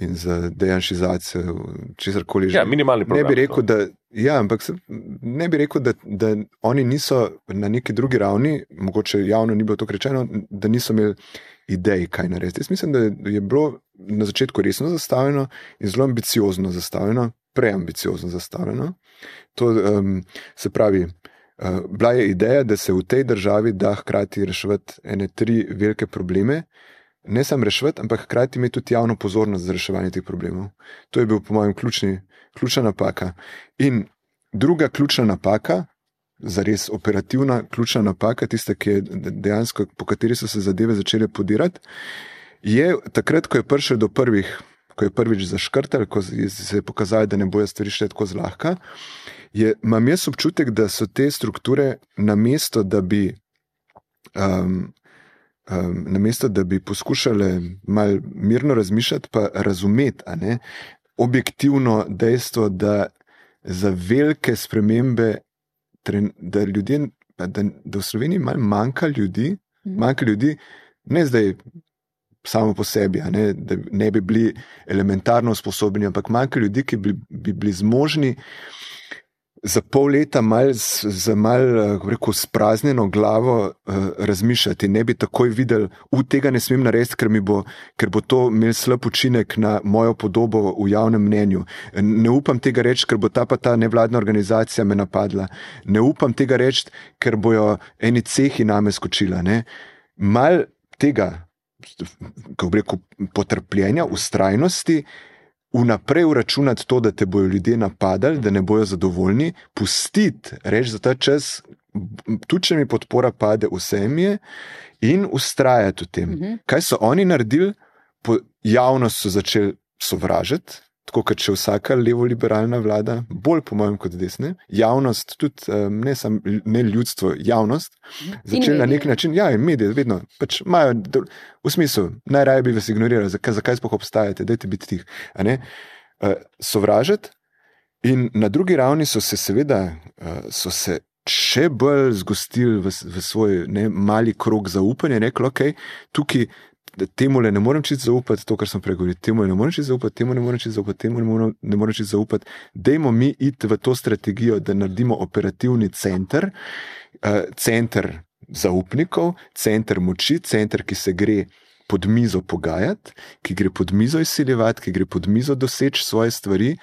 in za dejanšizacijo, česar koli že. Ja, minimalni problem. Ne bi rekel, da, ja, ampak se, ne bi rekel, da, da oni niso na neki drugi ravni, mogoče javno ni bilo to rečeno, da niso imeli idej, kaj narediti. Jaz mislim, da je bilo na začetku resno zastavljeno in zelo ambiciozno zastavljeno, preambiciozno zastavljeno. To um, se pravi. Uh, bila je ideja, da se v tej državi da hkrati reševati ene tri velike probleme, ne samo reševati, ampak hkrati imeti tudi javno pozornost za reševanje teh problemov. To je bil, po mojem, ključni, ključna napaka. In druga ključna napaka, za res operativna ključna napaka, tista, ki je dejansko, po kateri so se zadeve začele podirati, je takrat, ko je prišel do prvih, ko je prvič zaškrtal, ko se je pokazalo, da ne bojo stvari šle tako zlahka. Je, imam jaz občutek, da so te strukture na mesto, da bi um, um, namesto da bi poskušali malo mirno razmišljati, pa razumeti ne, objektivno dejstvo, da za velike spremembe, da, ljudje, da, da v Sloveniji malo manjka ljudi, mhm. manjka ljudi, ne zdaj. Samo po sebi, ne, da ne bi bili elementarno usposobljeni, ampak manjka ljudi, ki bi, bi bili zmožni uh, za pol leta mal, z malo eh, spraznjeno glavo uh, razmišljati. Ne bi takoj videl, da tega ne smem narediti, ker, bo, ker bo to imel slab učinek na mojo podobo v javnem mnenju. Ne upam tega reči, ker bo ta pa ta nevladna organizacija me napadla. Ne upam tega reči, ker bojo eni cehi name skočila. Ne? Mal tega, kako reko, potrpljenja, ustrajnosti vnaprej uračunati to, da te bodo ljudje napadali, da ne bodo zadovoljni, pustiti, reči za ta čas, tudi če mi podpora pade, vse mi je, in ustrajati v tem. Mhm. Kaj so oni naredili, po javnost so začeli sovražiti, tako kot če vsaka levo-liberalna vlada, bolj po mojem kot desne, javnost, tudi ne samo ne ljudstvo, javnost, mhm. začela na nek način, ja, in medije, vedno pač imajo v smislu, najraje bi vas ignorirali, zakaj, zakaj sploh obstajate, dajte biti tih. Sovražiti. In na drugi ravni so se, seveda, so se še bolj zgostili v, v svoj ne, mali krog zaupanja, rekli, okay, tukaj temu le ne morem čisto zaupati, to, kar sem pregovoril, temu ne morem čisto zaupati, temu ne morem čisto zaupati, temu ne morem čisto zaupati. Dajmo mi iti v to strategijo, da naredimo operativni center, uh, center zaupnikov, center moči, center, ki se gre pod mizo pogajati, ki gre pod mizo izsiljevati, ki gre pod mizo doseči svoje stvari.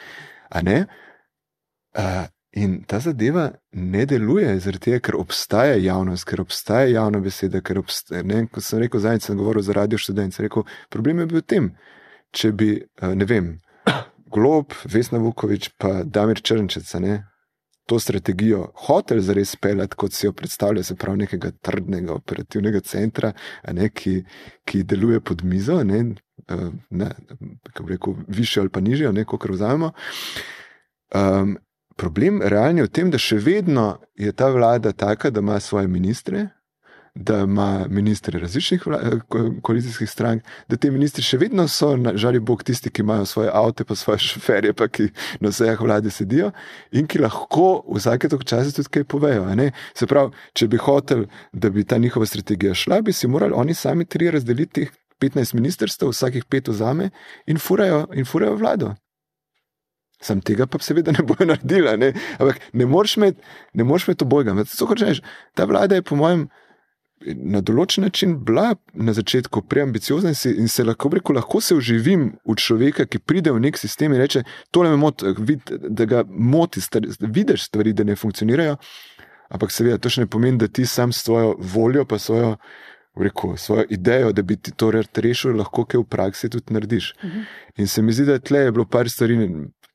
Uh, In ta zadeva ne deluje, tega, ker obstaja javnost, ker obstaja javna beseda. Obstaja, ne, ko sem rekel, zadnjič sem govoril za radio študent, rekel, problem je bil v tem, če bi, eh, ne vem, Glob, Vesna Vukovič, pa Damir Črnčeca, ne, to strategijo hotel zares peljati, kot si jo predstavlja, se pravi, nekega trdnega operativnega centra, ne, ki, ki deluje pod mizo, ne, eh, ne, kako rekel, više ali pa nižje, kot vzamemo. Um, problem realni je v tem, da še vedno je ta vlada taka, da ima svoje ministre, da ima ministre različnih koalicijskih strank, da ti ministri še vedno so, žal Bog, tisti, ki imajo svoje avto, pa svoje šoferje, pa ki na vseh vladi sedijo in ki lahko vsake tok časa tudi kaj povejo. Se pravi, če bi hotel, da bi ta njihova strategija šla, bi si morali oni sami tri razdeliti. 15 ministrstev, vsakih pet vzame in furajo, in furajo vlado. Sam tega pa seveda ne bojo naredila. Ne? Ampak ne moreš imeti obojga. Ta vlada je, po mojem, na določen način bila na začetku preambiciozna in, in se lahko, rekel, lahko se uživim v človeka, ki pride v nek sistem in reče: To me moti, da ga moti, da vidiš stvari, da ne funkcionirajo. Ampak seveda to še ne pomeni, da ti sam s svojo voljo, pa svojo. Rekel, svojo idejo, da bi ti to rešil, lahko kaj v praksi tudi narediš. Uh mhm. -huh. In se mi zdi, da tle je bilo par stvari,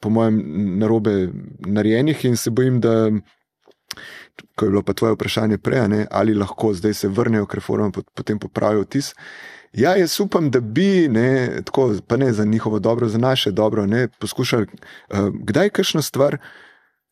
po mojem, narobe narejenih in se bojim, da. Ko je bilo pa tvoje vprašanje prej, ne, ali lahko zdaj se vrnejo k reformam, potem popravijo tis. Ja, jaz upam, da bi, ne, tako, pa ne za njihovo dobro, za naše dobro, ne, poskušali, uh, kdaj kakšno stvar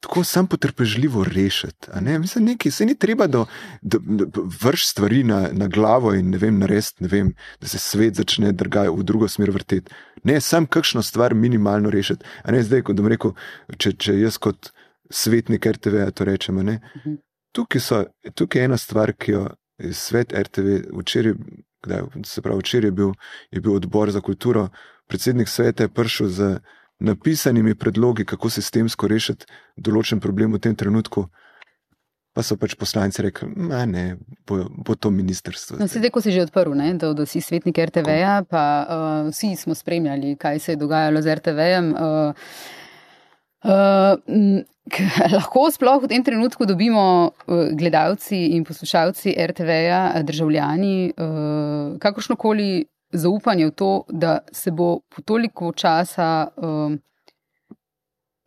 tako sam potrpežljivo rešiti. Ne? Mislim, nekaj, se ni treba, da, da, da vrš stvari na, na glavo in ne vem, narediti, ne vem, da se svet začne drgaj v drugo smer vrteti. Ne, sam kakšno stvar minimalno rešiti. A ne zdaj, ko bom rekel, če, če jaz kot svetnik RTV to rečem. Mhm. Tukaj, so, tukaj je ena stvar, ki jo svet RTV včeraj, kdaj, se pravi, včeraj je bil, je bil odbor za kulturo, predsednik sveta je prišel z napisanimi predlogi, kako sistemsko rešiti določen problem v tem trenutku. Pa so pač poslanci rekli, da bo, bo to ministrstvo. No, sedaj, ko si že odprl, ne, da, da si svetnik RTV-ja, pa uh, vsi smo spremljali, kaj se je dogajalo z RTV-jem. Uh, uh, lahko sploh v tem trenutku dobimo gledalci in poslušalci RTV-ja, državljani, uh, kakršnokoli zaupanje v to, da se bo po toliko časa um,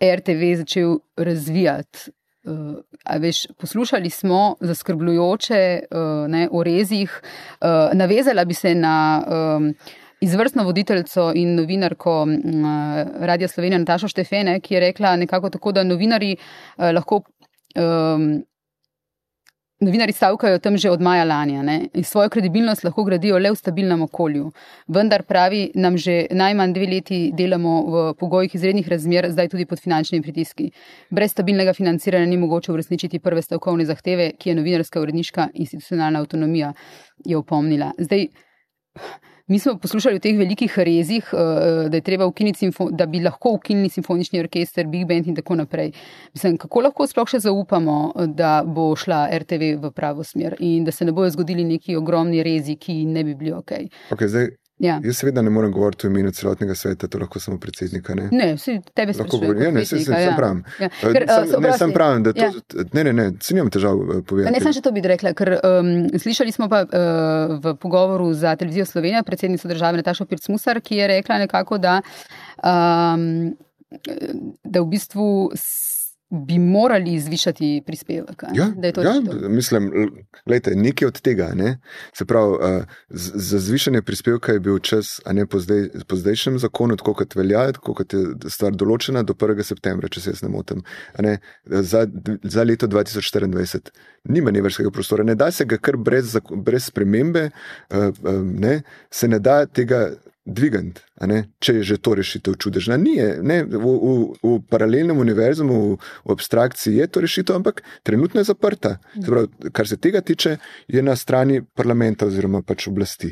RTV začel razvijati. Uh, veš, poslušali smo zaskrbljujoče uh, ne, o rezih. Uh, navezala bi se na um, izvrstno voditeljco in novinarko uh, Radia Slovenija Natašo Štefene, ki je rekla nekako tako, da novinari uh, lahko um, Novinari stavkajo tam že od maja lani in svojo kredibilnost lahko gradijo le v stabilnem okolju. Vendar pravi, nam že najmanj dve leti delamo v pogojih izrednih razmer, zdaj tudi pod finančnimi pritiski. Brez stabilnega financiranja ni mogoče uresničiti prve stavkovne zahteve, ki je novinarska uredniška institucionalna avtonomija, opomnila. Zdaj, Mi smo poslušali o teh velikih rezih, eh, da, da bi lahko ukinili simfonični orkester, Big Band in tako naprej. Mislim, kako lahko sploh še zaupamo, da bo šla RTV v pravo smer in da se ne bojo zgodili neki ogromni rezi, ki ne bi bili ok. okay zdaj, Ja. Jaz seveda ne morem govoriti o imenu celotnega sveta, to lahko samo predsednika. Ne, ne vsi tebe lahko govorijo. Ne, se, se, ja. sem pravim. Ja. Eh, ker, sem, uh, ne, sem pravim, da to, ja. ne, ne, ne, se nimam težav uh, povedati. Ne, sem še to bi rekla, ker um, slišali smo pa uh, v pogovoru za televizijo Slovenija predsednico države Natašo Pircmusar, ki je rekla nekako, da, um, da v bistvu bi morali zvišati prispevek. Ja, ja, mislim, gledajte, nekaj od tega. Ne? Se pravi, za zvišanje prispevka je bil čas, a ne po, zdaj, po zdajšnjem zakonu, tako kot velja, tako kot je stvar določena do 1. septembra, če se jaz ne motim. Ne? Za, za leto 2024 nima nevrskega prostora. Ne da se ga kar brez, brez spremembe, ne? se ne da tega dvigant, če je že to rešitev čudežna. Ni, ne, v, v, v paralelnem univerzu, v, v abstrakciji je to rešitev, ampak trenutno je zaprta. Pravi, kar se tega tiče, je na strani parlamenta oziroma pač oblasti.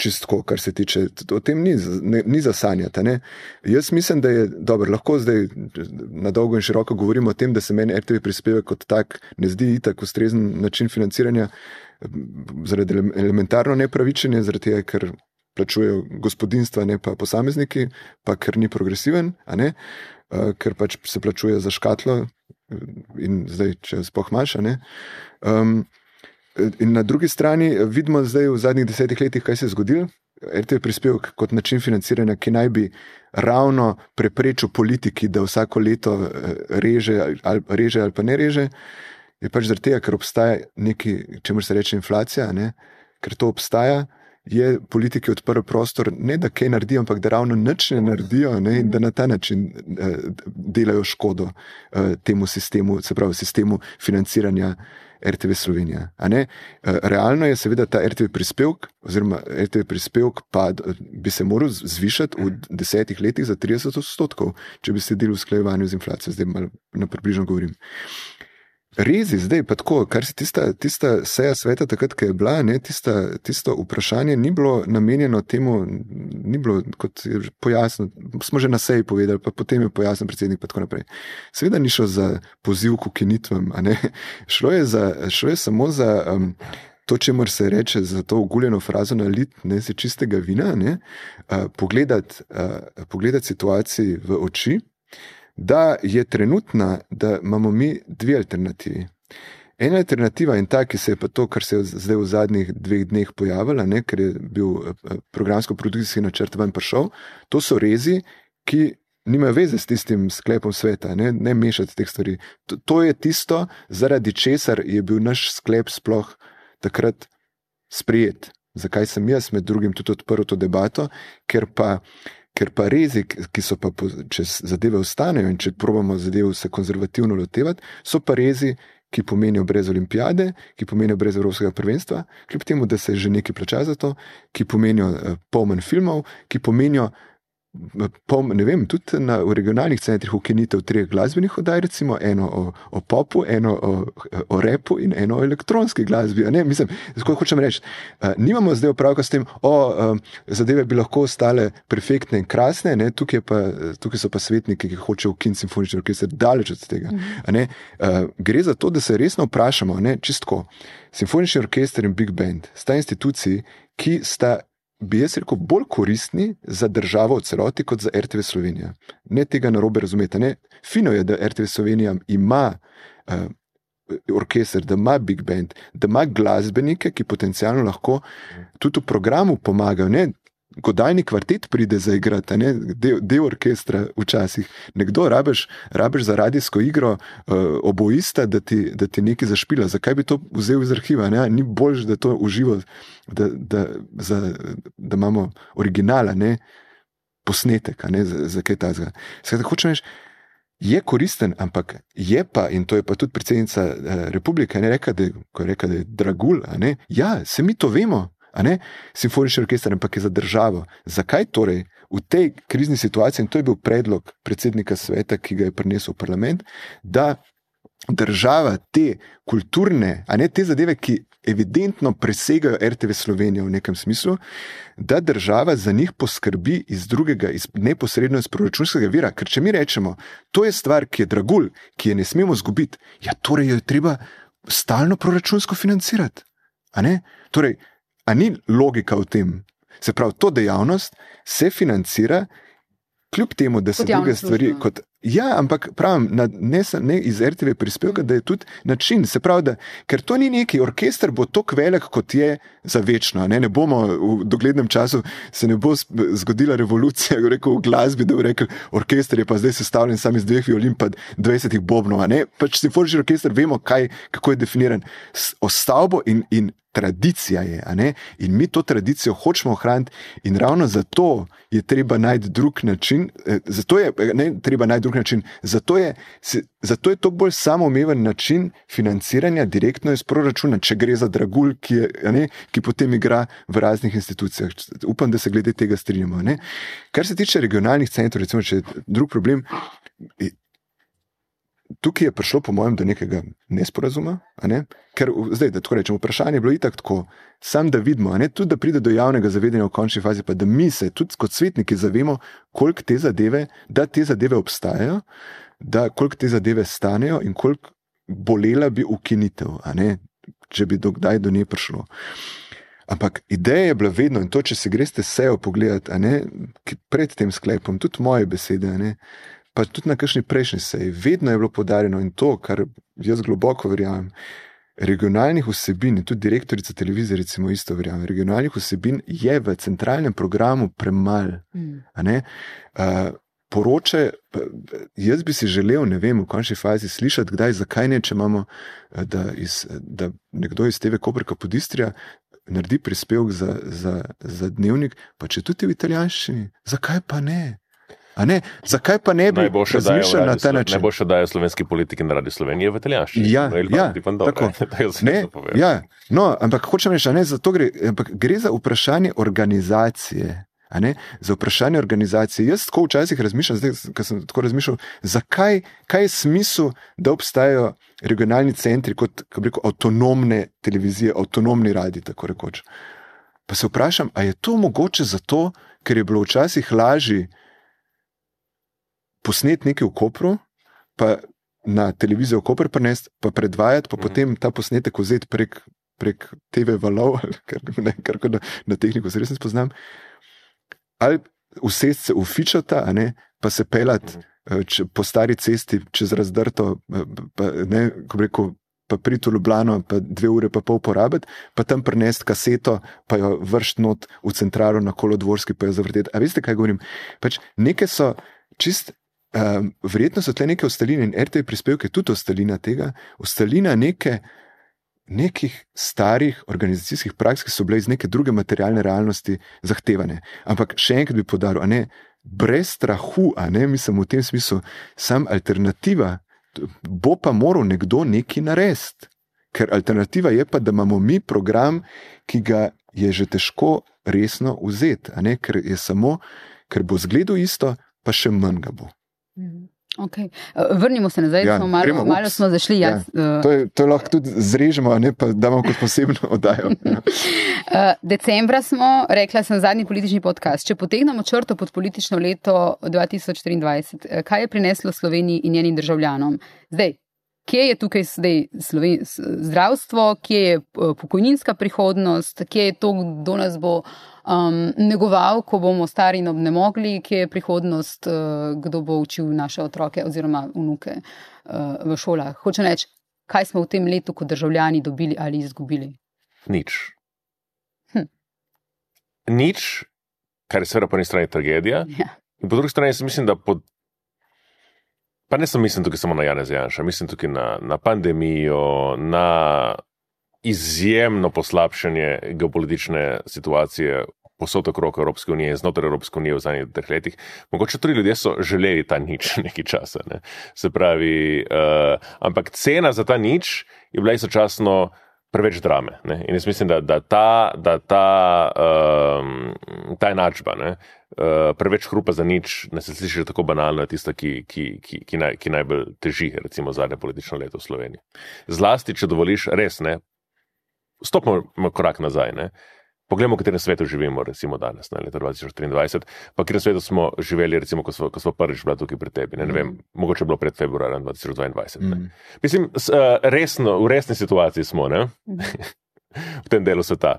Čistko, kar se tiče, o tem ni, ne, ni zasanjati. Ne. Jaz mislim, da je dobro, lahko zdaj na dolgo in široko govorimo o tem, da se meni RTV prispevek kot tak ne zdi tako ustrezen način financiranja, zaradi elementarno nepravičenja, zaradi tega, ker plačujejo gospodinstva, ne pa posamezniki, pa ker ni progresiven, uh, ker pač se plačuje za škatlo in zdaj, če spohmaš. Um, in na drugi strani vidimo zdaj v zadnjih desetih letih, kaj se je zgodilo. RTV prispevek kot način financiranja, ki naj bi ravno preprečil politiki, da vsako leto reže ali, reže ali pa ne reže, je pač zaradi tega, ker obstaja nekaj, čemu se reče inflacija, ne? ker to obstaja je politiki odprl prostor, ne da kaj naredijo, ampak da ravno nič ne naredijo ne, da na ta način eh, delajo škodo eh, temu sistemu, se pravi sistemu financiranja. RTV Slovenija. Eh, realno je seveda ta RTV prispevek, oziroma RTV prispevek, pa bi se moral zvišati v desetih letih za 30 odstotkov, če bi sledili usklajevanju z inflacijo, zdaj malo na približno govorim. Rezi, zdaj pa tako, kar se tista, tista seja sveta, takrat, ko je bila, ne, tista, tisto vprašanje ni bilo namenjeno temu, ni bilo kot pojasnjeno. Smo že na seji povedali, pa potem je pojasnil predsednik. Seveda ni šlo za poziv k ukinitvam, šlo, šlo je samo za um, to, če mora se reči, za to uguljeno frazo na lit, ne se čistega vina, ne, uh, pogledati uh, pogledat situaciji v oči da je trenutna, da imamo mi dve alternativi. Ena alternativa in ta, ki se je pa to, kar se je zdaj v zadnjih dveh dneh pojavila, ne, ker je bil eh, programsko-produkcijski načrt ven prišel, to so rezi, ki nimajo veze s tistim sklepom sveta, ne, ne mešati teh stvari. To, to je tisto, zaradi česar je bil naš sklep sploh takrat sprijet. Zakaj sem jaz med drugim tudi odprl to debato, ker pa ker pa rezi, ki so pa, če zadeve ostanejo in če probamo zadevo se konzervativno lotevati, so pa rezi, ki pomenijo brez olimpijade, ki pomenijo brez evropskega prvenstva, kljub temu, da se že nekaj plača za to, ki pomenijo uh, pol manj filmov, ki pomenijo Po, ne vem, tudi na, v regionalnih centrih ukinitev treh glasbenih oddaj, recimo eno o, o popu, eno o, o repu in eno o elektronski glasbi. Ne, mislim, tako hočem reči. Uh, nimamo zdaj opravka s tem, da uh, zadeve bi lahko ostale perfektne in krasne, ne, tukaj, pa, tukaj so pa svetniki, ki hočejo ukiniti simfonični orkester, daleč od tega. Mhm. Ne, uh, gre za to, da se resno vprašamo, ne, čistko. Simfonični orkester in Big Band sta instituciji, ki sta bi jaz rekel, bolj koristni za državo v celoti kot za RTV Slovenija. Ne tega na robe razumete. Ne? Fino je, da RTV Slovenija ima uh, orkester, da ima big band, da ima glasbenike, ki potencialno lahko tudi v programu pomagajo. Ne? Godalni kvartet pride za igrati, del, del orkestra, včasih. Nekdo rabiš, rabiš za radijsko igro uh, oboista, da ti, da ti nekaj zašpila. Zakaj bi to vzel iz arhiva? Ne? Ni bolj, da to uživo, da, da, za, da imamo originala, ne? posnetek, ne? za, za kaj ta reči, je koristen, ampak je pa, in to je pa tudi predsednica uh, republike, ne reka, da, ko je reka, da je dragul. Ja, se mi to vemo simfonični orkester, ampak je za državo. Zakaj torej v tej krizni situaciji, in to je bil predlog predsednika sveta, ki ga je prinesel v parlament, da država te kulturne, a ne te zadeve, ki evidentno presegajo RTV Slovenijo v nekem smislu, da država za njih poskrbi iz drugega, iz neposredno iz proračunskega vira. Ker če mi rečemo, to je stvar, ki je dragulj, ki je ne smemo zgubiti, ja, torej jo je treba stalno proračunsko financirati. Torej, A ni logika v tem? Se pravi, to dejavnost se financira, kljub temu, da se druge stvari kot. Ja, ampak pravim, na, ne, ne iz RTV prispevka, da je tudi način. Se pravi, da, ker to ni neki orkester, bo tako velik, kot je za večno. Ne, ne bomo v doglednem času, se ne bo zgodila revolucija, rekel, v glasbi, da bo rekel, orkester je pa zdaj sestavljen samo iz dveh violin, pa 20 bobnov. Pač simfonični orkester, vemo, kaj, kako je definiran. O stavbo in, in tradicija je. In mi to tradicijo hočemo ohraniti, in ravno zato je treba najti drug način. Eh, zato je ne, treba najti drug način. Zato je, zato je to bolj samoumeven način financiranja direktno iz proračuna, če gre za dragulj, ki, je, ne, ki potem igra v raznih institucijah. Upam, da se glede tega strinjamo. Ne. Kar se tiče regionalnih centrov, recimo, če je drug problem tukaj je prišlo, po mojem, do nekega nesporazuma. Ne? Ker zdaj, da tako rečem, vprašanje je bilo itak tako, sam da vidimo, tudi da pride do javnega zavedanja v končni fazi, pa da mi se tudi kot svetniki zavemo, koliko te zadeve, da te zadeve obstajajo, da koliko te zadeve stanejo in koliko bolela bi ukinitev, če bi dokdaj do nje prišlo. Ampak ideja je bila vedno, in to, če si greste sejo pogledati, pred tem sklepom, tudi moje besede, ne, pa tudi na kakšni prejšnji seji, vedno je bilo podarjeno in to, kar jaz globoko verjamem. Regionalnih vsebin, in tudi direktorica televizije, recimo, isto verjame. Regionalnih vsebin je v centralnem programu premalo. Mm. Uh, poroče, jaz bi si želel, ne vem, v končni fazi slišati, kdaj, zakaj ne, če imamo, da, iz, da nekdo iz TV Koperka Podistrija naredi prispevek za, za, za dnevnik, pa če tudi v italijanščini, zakaj pa ne? Zakaj pa ne bi razmišljali na ta način? Ne bo še dajal slovenski politiki na radi Slovenije v italijanščini. Ja, ja, tako. Ne, ja, no, ampak hočem reči, ne, gre, ampak gre za vprašanje organizacije. Za vprašanje organizacije. Jaz tako včasih razmišljam, zdaj, sem tako razmišljal, zakaj je smisel, da obstajajo regionalni centri kot rekel, avtonomne televizije, avtonomni radi. Pa se vprašam, ali je to mogoče zato, ker je bilo včasih lažje posnet nekaj v Kopru, pa na televizijo v Koper prenesti, pa predvajati, pa mm. potem ta posnetek vzeti prek, prek TV valov, kar, ne, kar na, na tehniko se res ne spoznam. Ali vse se ufičata, pa se pelati mm. po stari cesti čez razdrto, pa, ne, ko reko. Pa priti v Ljubljano, pa dve ure, pa pol porabiti, pa tam prenesti kaseto, pa jo vršiti not v centralu na kolodvorski, pa jo zavrteti. A veste, kaj govorim? Pač nekaj so čist Um, verjetno so tle neke ostaline in RTV prispevke tudi ostalina tega, ostalina neke, nekih starih organizacijskih praks, ki so bile iz neke druge materialne realnosti zahtevane. Ampak še enkrat bi podaril, ne, brez strahu, a ne mislim v tem smislu, sam alternativa, bo pa moral nekdo nekaj narediti. Ker alternativa je pa, da imamo mi program, ki ga je že težko resno vzeti, ker je samo, ker bo zgledal isto, pa še manj ga bo. Mhm. Okay. Vrnimo se nazaj, ja, smo malo, gremo, malo smo zašli. Ja. Ja. To, je, to lahko tudi zrežemo, ne pa da imamo kot posebno oddajo. Ja. Decembra smo, rekla sem, zadnji politični podcast. Če potegnemo črto pod politično leto 2024, kaj je prineslo Sloveniji in njenim državljanom? Zdaj, kje je tukaj zdaj Sloven zdravstvo, kje je eh, pokojninska prihodnost, kje je to, kdo nas bo um, negoval, ko bomo stari in obnemogli, kje je prihodnost, uh, kdo bo učil naše otroke oziroma vnuke uh, v šolah. Hoče reči, kaj smo v tem letu kot državljani dobili ali izgubili? Nič. Hm. Nič, kar je seveda po eni strani tragedija. Ja. In po drugi strani, mislim, da pod Pa ne sem mislim tukaj samo na Janez Janša, mislim tukaj na, na pandemijo, na izjemno poslabšanje geopolitične situacije posod okrog Evropske unije, znotraj Evropske unije v zadnjih dveh letih. Mogoče tudi ljudje so želeli ta nič nekaj časa. Ne? Se pravi, uh, ampak cena za ta nič je bila istočasno preveč drame. Ne? In jaz mislim, da, da ta, da ta, um, ta enačba, ne? Uh, preveč hrupa za nič, ne se sliši tako banalno, je tista, ki, ki, ki, ki, naj, ki najbolj teži, recimo, zadnje politično leto v Sloveniji. Zlasti, če dovoliš, res ne. Stopimo korak nazaj. Ne? Poglejmo, v katerem svetu živimo, recimo danes, na leto 2023, pa v katerem svetu smo živeli, recimo, ko smo, ko smo prvič bili tukaj pri tebi. Ne, ne vem, mm. mogoče bilo pred februarjem 2022. Mm. Mislim, s, uh, resno, v resni situaciji smo, mm. v tem delu sveta.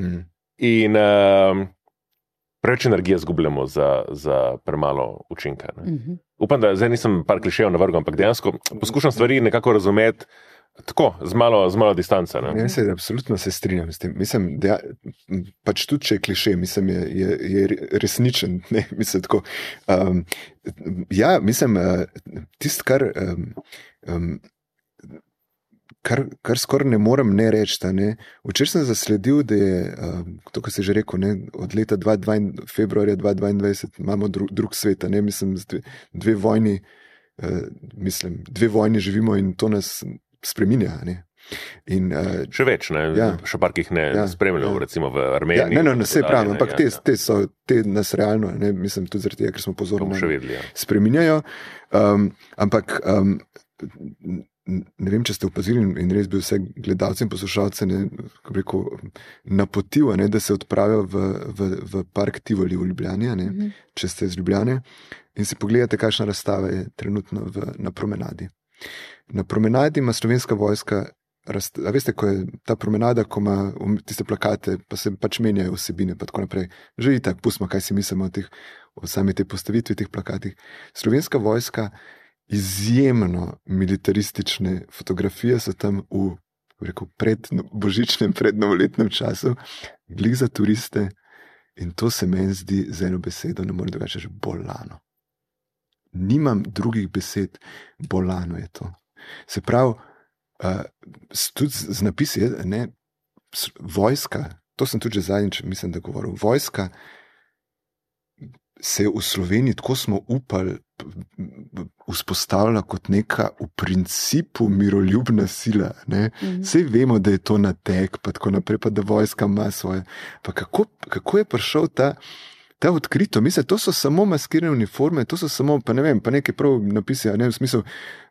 Mm. In uh, preveč energije zgubljamo za, za premalo učinka. Mm -hmm. Upam, da zdaj nisem par klišejev na vrhu, ampak dejansko poskušam stvari nekako razumeti. Tako, z malo, z malo distance. Ja, se, absolutno se strinjam s tem. Mislim, da pač tudi če je kliše, mislim, je, je, je resničen. Ne, mislim, um, ja, mislim, uh, tisto, kar, um, um, kar, kar skoraj ne morem ne reči. Včeraj sem zasledil, da je um, to, kar se že rekel, ne, od leta 22, februarja 2022 imamo dru, drug svet. Mislim, dve, dve vojni. Uh, mislim, dve vojni živimo in to nas spremenja. In, uh, še več, ne? Ja, še par, ki jih ne ja, spremljajo, ja. recimo v Armeniji. Ja, ne, ne, ne, vse pravim, ampak ja, te, ja. te so te nas realno, ne, mislim, tudi zaradi tega, ker smo pozorni. Še vedno. Ja. Spremenjajo. Um, ampak um, ne vem, če ste opazili in res bi vse gledalce in poslušalce napotil, ne, da se odpravijo v, v, v park Tivoli v Ljubljani, ne, mm -hmm. če ste iz Ljubljane in si pogledate, kakšna razstava je trenutno v, na promenadi. Na promenadi ima slovenska vojska, a veste, ko je ta promenada, ko ima um, tiste plakate, pa se pač menjajo vsebine, pa tako naprej. Že je tako, pustimo, kaj si mislimo o, teh, o sami tej postavitvi teh plakatih. Slovenska vojska, izjemno militaristične fotografije so tam v rekel, pred božičnem, prednovoletnem času, glih za turiste. In to se meni zdi z eno besedo, ne morem reči, bolano nimam drugih besed, bolano je to. Se pravi, uh, tudi z, z napisi, ne, vojska, to sem tudi zadnjič, mislim, da govoril. Vojska se je v Sloveniji, tako smo upali, vzpostavila kot neka v principu miroljubna sila. Vse mhm. vemo, da je to na tek, pa tako naprej, pa da vojska ima svoje. Pa kako, kako je prišel ta ta odkrito, mislim, to so samo maskirane uniforme, to so samo, pa ne vem, pa nekaj prav napisi, ne v smislu,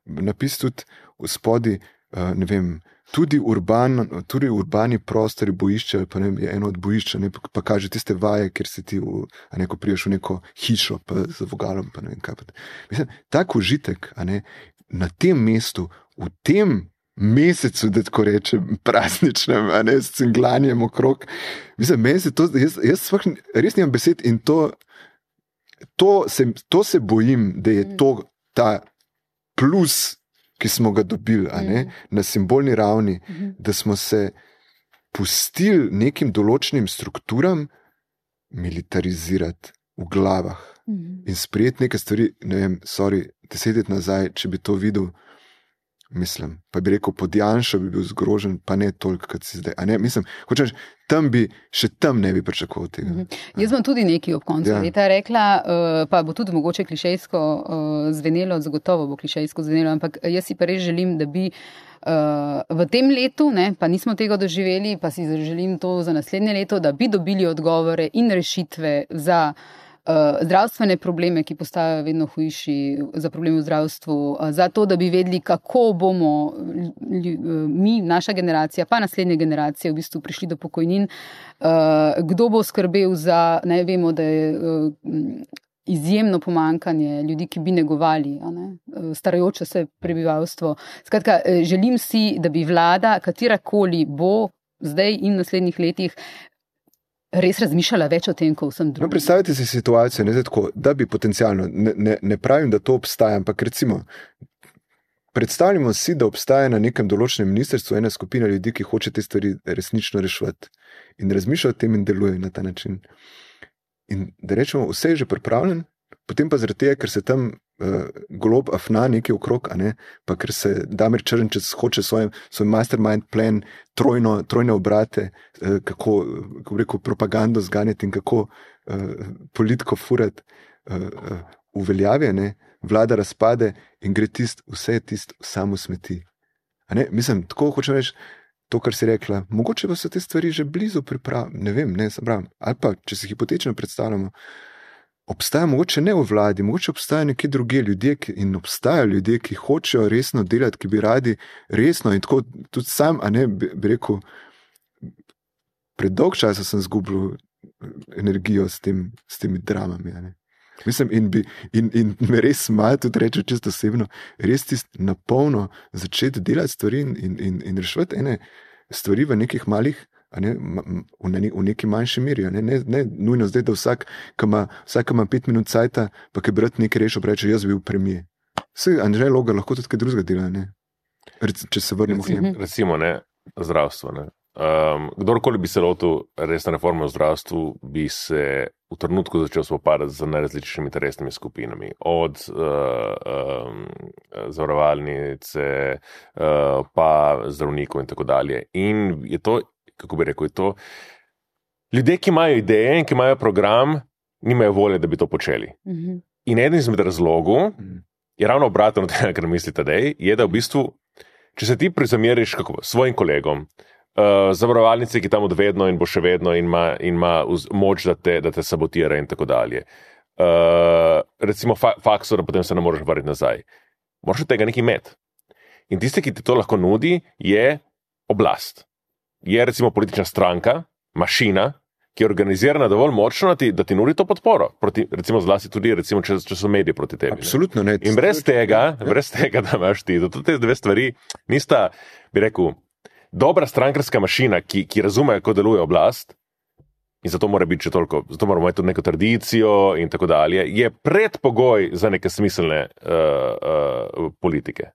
napis tudi v spodi, uh, ne vem. Tudi, urban, tudi urbani prostori, bojišče, pa ne, je eno od bojišč, pa, pa kaže tiste vaje, kjer si ti, v, ne, ko priješ v neko hišo, pa z vogalom. Pa ne vem, kaj. Mislim, tak užitek ne, na tem mestu, v tem mesecu, da tako rečem, prazničnem, a ne s cinglanjem okrog. Mislim, meni se to, jaz, jaz svah, res nimam besed in to, to, se, to se bojim, da je to ta plus, ki smo ga dobili ne, mm. na simbolni ravni, mm. da smo se pustili nekim določenim strukturam militarizirati v glavah mm. in sprejeti nekaj stvari. Ne vem, sorry, deset let nazaj, če bi to videl mislim. Pa bi rekel, podjanša bi bil zgrožen, pa ne toliko, kot si zdaj. Ne, mislim, hočeš, tam bi, še tam ne bi pričakoval tega. Mm -hmm. Jaz bom tudi nekaj ob koncu ja. leta rekla, uh, pa bo tudi mogoče klišejsko uh, zvenelo, zagotovo bo klišejsko zvenelo, ampak jaz si pa res želim, da bi. Uh, v tem letu, ne, pa nismo tega doživeli, pa si želim to za naslednje leto, da bi dobili odgovore in rešitve za uh, Eh, zdravstvene probleme, ki postajajo vedno hujši, za probleme v zdravstvu, uh, za to, da bi vedeli, kako bomo lj, uh, mi, naša generacija, pa naslednje generacije, v bistvu prišli do pokojnin, uh, kdo bo skrbel za, ne vemo, da je. Uh, Izjemno pomankanje ljudi, ki bi negovali ne, starajoče se prebivalstvo. Skratka, želim si, da bi vlada, katerakoli bo zdaj in v naslednjih letih, res razmišljala več o tem, kot vsem drugim. No, predstavljajte si situacijo, ne, tako, da bi potencialno, ne, ne, ne pravim, da to obstaja, ampak recimo. Predstavljamo si, da obstaja na nekem določenem ministrstvu ena skupina ljudi, ki hoče te stvari resnično rešiti in razmišlja o tem in deluje na ta način. In da rečemo, vse je že pripravljeno, potem pa zaradi tega, ker se tam uh, golob afna nekaj okrog, ne? pa ker se Damir Črnčec hoče svoj, svoj mastermind plan, trojno, trojne obrate, uh, kako, kako rekel, propagando zganjati in kako uh, politiko furati, uh, uh, uveljavljene, vlada razpade in gre tist, vse tisto samo smeti. Mislim, tako hočem reči. To, kar si rekla, mogoče pa so te stvari že blizu pripravljene, ne vem, ne, sem prav. Ali pa, če se hipotetično predstavljamo, obstaja mogoče ne v vladi, mogoče obstajajo neki drugi ljudje ki, in obstajajo ljudje, ki hočejo resno delati, ki bi radi resno in tako tudi sam, a ne bi, bi rekel, predolg časa sem zgubil eh, energijo s, tem, s temi dramami. Mislim, in, bi, in, in me res malo tudi reče, čisto osebno, res ti na polno začeti delati stvari in, in, in rešiti ene stvari v nekih malih ne, v, ne, v neki manjši meri. Ne, ne, ne nujno zdaj, da vsak, ki ima, vsak ima pet minut cajt, pa ki brat nekaj rešil, reče: Jaz bi bil premijer. Vse, Andrej Logar, lahko tudi kaj drugega dela. Rec, če se vrnemo k njemu. Recimo, ne, zdravstvo. Ne. Um, kdorkoli bi se lotil resne reforme v zdravstvu, bi se v trenutku začel spopadati z najrazličnejšimi interesnimi skupinami, od uh, um, zavarovalnice, uh, pa zdravnikov in tako dalje. In je to kako bi rekel, to. Ljudje, ki imajo ideje in ki imajo program, nimajo volje, da bi to počeli. Uh mhm. -huh. In eden izmed razlogov mhm. je ravno obratno od tega, kar mislite, da je, je, da v bistvu, če se ti prizameriš kako, svojim kolegom, uh, zavarovalnice, ki tam odvedno in bo še vedno in ima, in ima moč, da te, da te sabotira in tako dalje. Uh, recimo, fa fakso, da potem se ne moreš vrniti nazaj. Moraš tega nekaj imeti. In tiste, ki ti to lahko nudi, je oblast je recimo politična stranka, mašina, ki je organizirana dovolj močno, da ti nudi to podporo. Proti, recimo, zlasti tudi, recimo, če, če so mediji proti tebi. Absolutno ne. In brez tega, ja. brez tega, da imaš ti, da te dve stvari nista, bi rekel, dobra strankarska mašina, ki, ki razume, kako deluje oblast. In zato mora biti še toliko, zato moramo imeti tudi neko tradicijo, in tako dalje, je predpogoj za neke smiselne uh, uh, politike.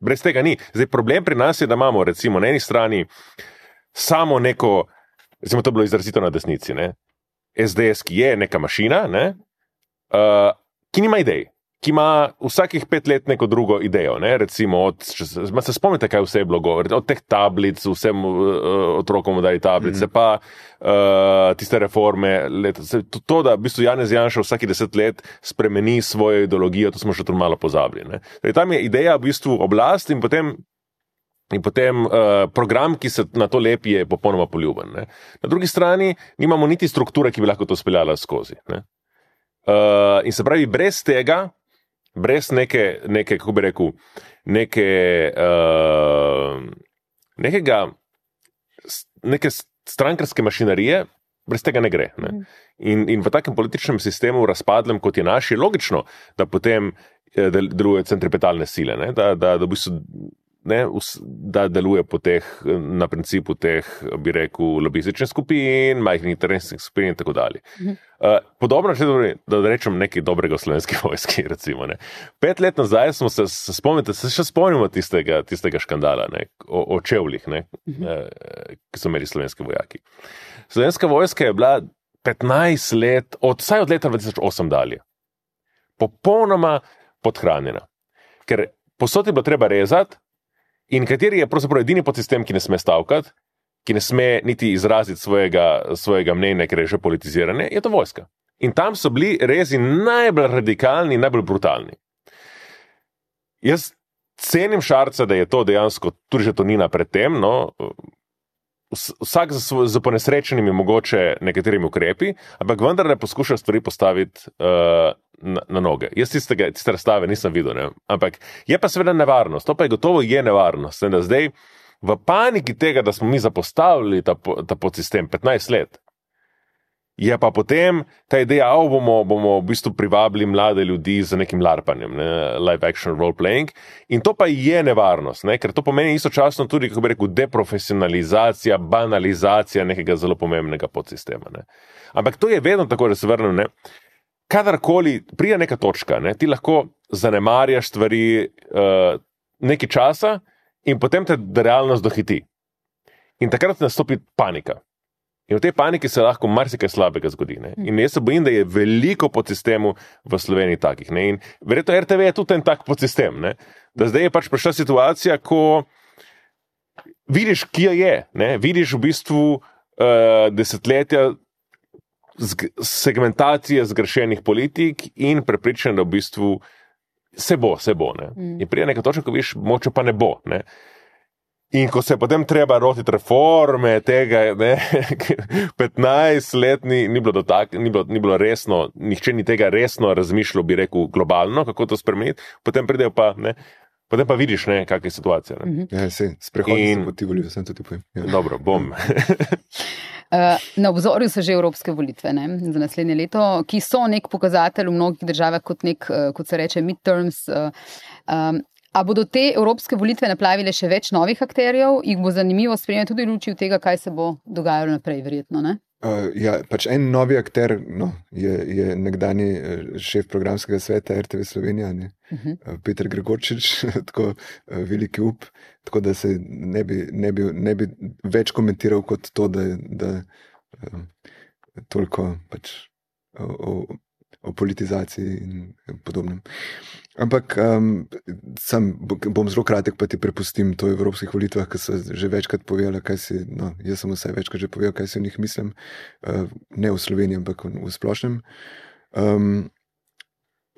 Brez tega ni. Zdaj, problem pri nas je, da imamo, recimo, na eni strani uh, samo neko, recimo, to je bilo izrazito na desnici, ne? SDS, ki je neka mašina, ne? uh, ki nima idej. Ki ima vsakih pet let neko drugo idejo. Ne? Recimo, od, se, se spomnite, kaj vse je bilo govoriti, od teh tablic, vsem uh, otrokom dali tablice, mm. pa uh, tiste reforme. Let, se, to, to, da v bistvu Janez Janša vsake deset let spremeni svojo ideologijo, to smo še tu malo pozabili. Torej, tam je ideja v bistvu oblast in potem In potem uh, program, ki se na to lepi, je popolnoma poljuben. Ne? Na drugi strani nimamo niti strukture, ki bi lahko to speljala skozi. Uh, in se pravi, brez tega, brez neke, neke kako bi rekel, neke, uh, nekega, neke strankarske mašinerije, brez tega ne gre. Ne? Mhm. In, in v takem političnem sistemu, razpadlem kot je naš, je logično, da potem delujejo centripetalne sile. Da, da, da v bistvu ne, da deluje po teh, na principu teh, bi rekel, lobističnih skupin, majhnih interesnih skupin in tako dalje. Mhm. Uh, podobno, če da rečem nekaj dobrega v slovenski vojski. Recimo, Pet let nazaj smo se, se spomnili, se še spomnimo tistega, tistega škandala ne, o, o čevljih, ne, mhm. uh, ki so imeli slovenski vojaki. Slovenska vojska je bila 15 let, od, vsaj od leta 2008 dalje, popolnoma podhranjena. Ker posod je bilo treba rezati, in kateri je pravzaprav edini podsistem, ki ne sme stavkati, ki ne sme niti izraziti svojega, svojega mnenja, ker je že politizirane, je to vojska. In tam so bili rezi najbolj radikalni, najbolj brutalni. Jaz cenim šarca, da je to dejansko tudi že tonina predtem. No, vsak z ponesrečenimi mogoče nekaterimi ukrepi, ampak vendar ne poskuša stvari postaviti uh, na, na noge. Jaz tiste, tiste razstave nisem videl, ne? ampak je pa seveda nevarnost, to pa je gotovo je nevarnost. Ne, zdaj, v paniki tega, da smo mi zapostavili ta, ta podsistem 15 let, Je pa potem ta ideja, da bomo, bomo v bistvu privabili mlade ljudi z nekim larpanjem, ne, live action role playing. In to pa je nevarnost, ne, ker to pomeni istočasno tudi, kako bi rekel, deprofesionalizacija, banalizacija nekega zelo pomembnega podsistema. Ne. Ampak to je vedno tako, da se vrnem. Ne. Kadarkoli prija neka točka, ne, ti lahko zanemarjaš stvari uh, nekaj časa, in potem te realnost dohiti. In takrat nastopi panika. In v tej paniki se lahko marsikaj slabega zgodi. Ne? In jaz se bojim, da je veliko podsistemov v Sloveniji takih. Ne? In verjetno RTV je tudi en tak podsistem. Ne? Da zdaj je pač prišla situacija, ko vidiš, kje je. Ne? Vidiš v bistvu uh, desetletja segmentacije zgrešenih politik in prepričan, da v bistvu se bo, se bo. Ne? Mm. In prije nekaj točk, ko vidiš, moče pa ne bo. Ne? In ko se je potem treba rotiti reforme, tega ne, 15 let ni, ni, bilo dotak, ni, bilo, ni bilo resno, nihče ni tega resno razmišljal, bi rekel, globalno, kako to spremeniti, potem pridejo pa. Ne, Potem pa vidiš, kakšna je situacija. Mhm. Ja, se sprehodim po Tivoli, sem tudi pojem. Ja. Dobro, bom. Eh, na obzorju so že evropske volitve ne, za naslednje leto, ki so nek pokazatelj v mnogih državah, kot, nek, eh, kot se reče, midterms. Um, A bodo te evropske volitve naplavile še več novih akterjev, jih bo zanimivo spremljati tudi v luči tega, kaj se bo dogajalo naprej, verjetno? Uh, ja, pač en novi akter no, je, je nekdani eh, šef programskega sveta RTV Slovenija, uh -huh. uh, Petr Gregorčič, tako veliki up. Tako da se ne bi, ne, bi, ne bi več komentiral kot to, da je uh, toliko pač, o, o, o politizaciji in podobnem. Ampak um, sam bom zelo kratek, pa ti prepustim to v evropskih volitvah, ki so že večkrat povedali, kaj si. No, jaz sem vse večkrat že povedal, kaj si o njih mislim, uh, ne v Sloveniji, ampak v, v splošnem. Um,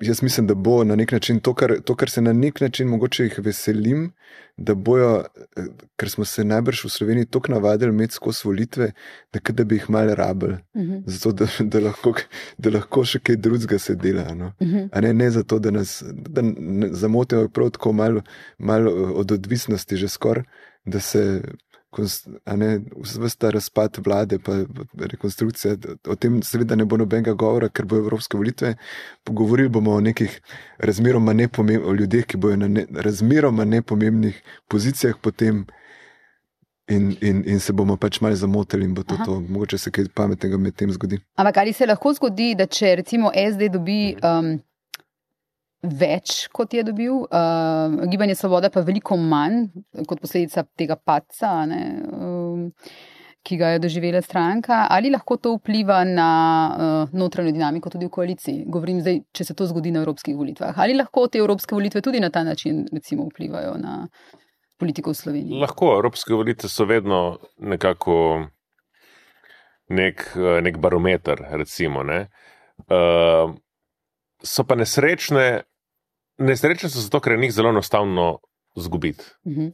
jaz mislim, da bo na nek način to, kar, to, kar se na nek način mogoče jih veselim, da bojo, eh, ker smo se najbrž v Sloveniji tako navadili imeti skozi volitve, da, da bi jih malo rabili, uh mhm. -huh. zato da, da, lahko, da lahko še kaj drugega se dela. No? Uh -huh. ne, ne zato, da nas da zamotijo prav tako malo mal od odvisnosti, že skoraj, da se vse ta razpad vlade, pa rekonstrukcija, o tem seveda ne bo nobenega govora, ker bo evropske volitve. Pogovorili bomo o nekih razmeroma nepomembnih, o ljudeh, ki bojo na ne, razmeroma nepomembnih pozicijah potem. In, in, in se bomo pač malo zamotili, in bo to, to mogoče se kaj pametnega med tem zgodi. Ampak ali se lahko zgodi, da če recimo SD dobi um, več, kot je dobil, uh, gibanje Svoboda pa veliko manj, kot posledica tega paca, ne, um, ki ga je doživela stranka. Ali lahko to vpliva na uh, notranjo dinamiko tudi v koaliciji? Govorim zdaj, če se to zgodi na evropskih volitvah. Ali lahko te evropske volitve tudi na ta način recimo, vplivajo na politiko v Sloveniji? Lahko, evropske volitve so vedno nekako nek, nek barometer, recimo. Ne. Uh, so pa nesrečne Nesrečni so zato, ker je njih zelo enostavno izgubiti. Mm -hmm.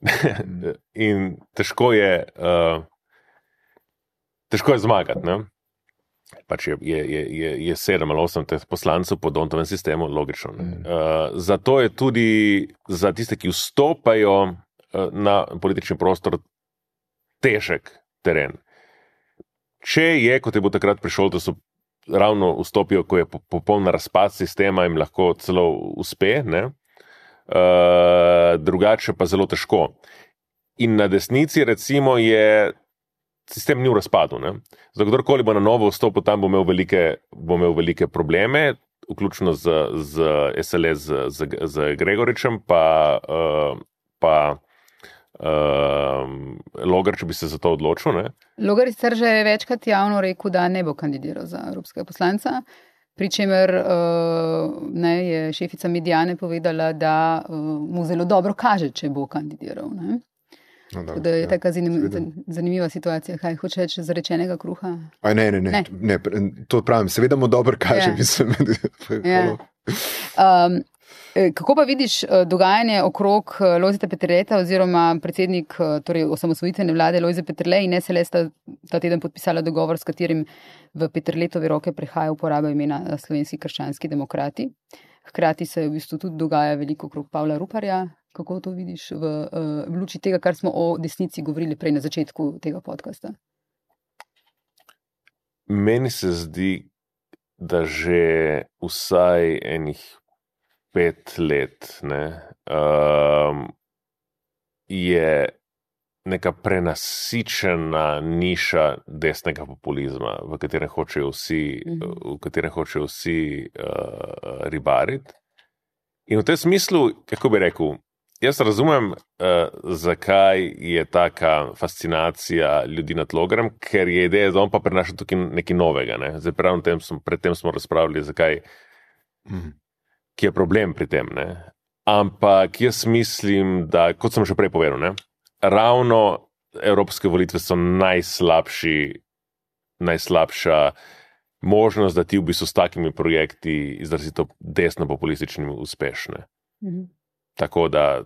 in težko je, uh, težko je zmagati. Ne? Pač je, je, je, je sedem ali osem teh poslancev po Dontovem sistemu, logično. Mm. Uh, zato je tudi za tiste, ki vstopajo uh, na politični prostor, težek teren. Če je, kot je bo takrat prišel, da so ravno vstopijo, ko je popoln razpad sistema, jim lahko celo uspe, uh, drugače pa zelo težko. In na desnici, recimo, je sistem ni v razpadu. Za kdorkoli bo na novo vstopil, tam bo imel velike, bo imel velike probleme, vključno z, z SLS, z, z, z Gregoričem, pa. Uh, pa uh, Logar, če bi se za to odločil. Ne? Logar je sicer že večkrat javno rekel, da ne bo kandidiral za evropskega poslanca. Pričemer uh, je šefica medijane povedala, da uh, mu zelo dobro kaže, če bo kandidiral. Ne? No, da, da je ja, taka zanim, zanimiva situacija. Kaj hočeš reči, zarečenega kruha? Aj, ne, ne, ne, ne. ne, to pravim, seveda mu dobro kaže, ja. mislim. ja. um, kako pa vidiš uh, dogajanje okrog uh, Lojzeta Petreta oziroma predsednik torej osamosvojitvene vlade Lojze Petrle in SLS sta ta teden podpisala dogovor, s katerim v Petrletove roke prehaja uporaba imena slovenski krščanski demokrati. Hkrati se v bistvu tudi dogaja veliko okrog Pavla Ruparja, Kako to vidiš v, v luči tega, kar smo o desnici govorili prej na začetku tega podcasta? Meni se zdi, da že vsaj enih pet let ne, um, je neka prenasičena niša desnega populizma, v katerem hočejo vsi, mhm. v katerem hočejo vsi uh, ribariti. In v tem smislu, kako bi rekel, Jaz razumem, uh, zakaj je taka fascinacija ljudi nad logarem, ker je ideja, da on pa prinaša tukaj nekaj novega. Ne? Zdaj, tem smo, predtem smo razpravljali, zakaj mm. Je problem pri tem. Ne? Ampak jaz mislim, da, kot sem že prej povedal, ne? ravno evropske volitve so najslabši, najslabša možnost, da ti v bistvu s takimi projekti izrazito desno-populističnimi uspešne. Mm. Tako da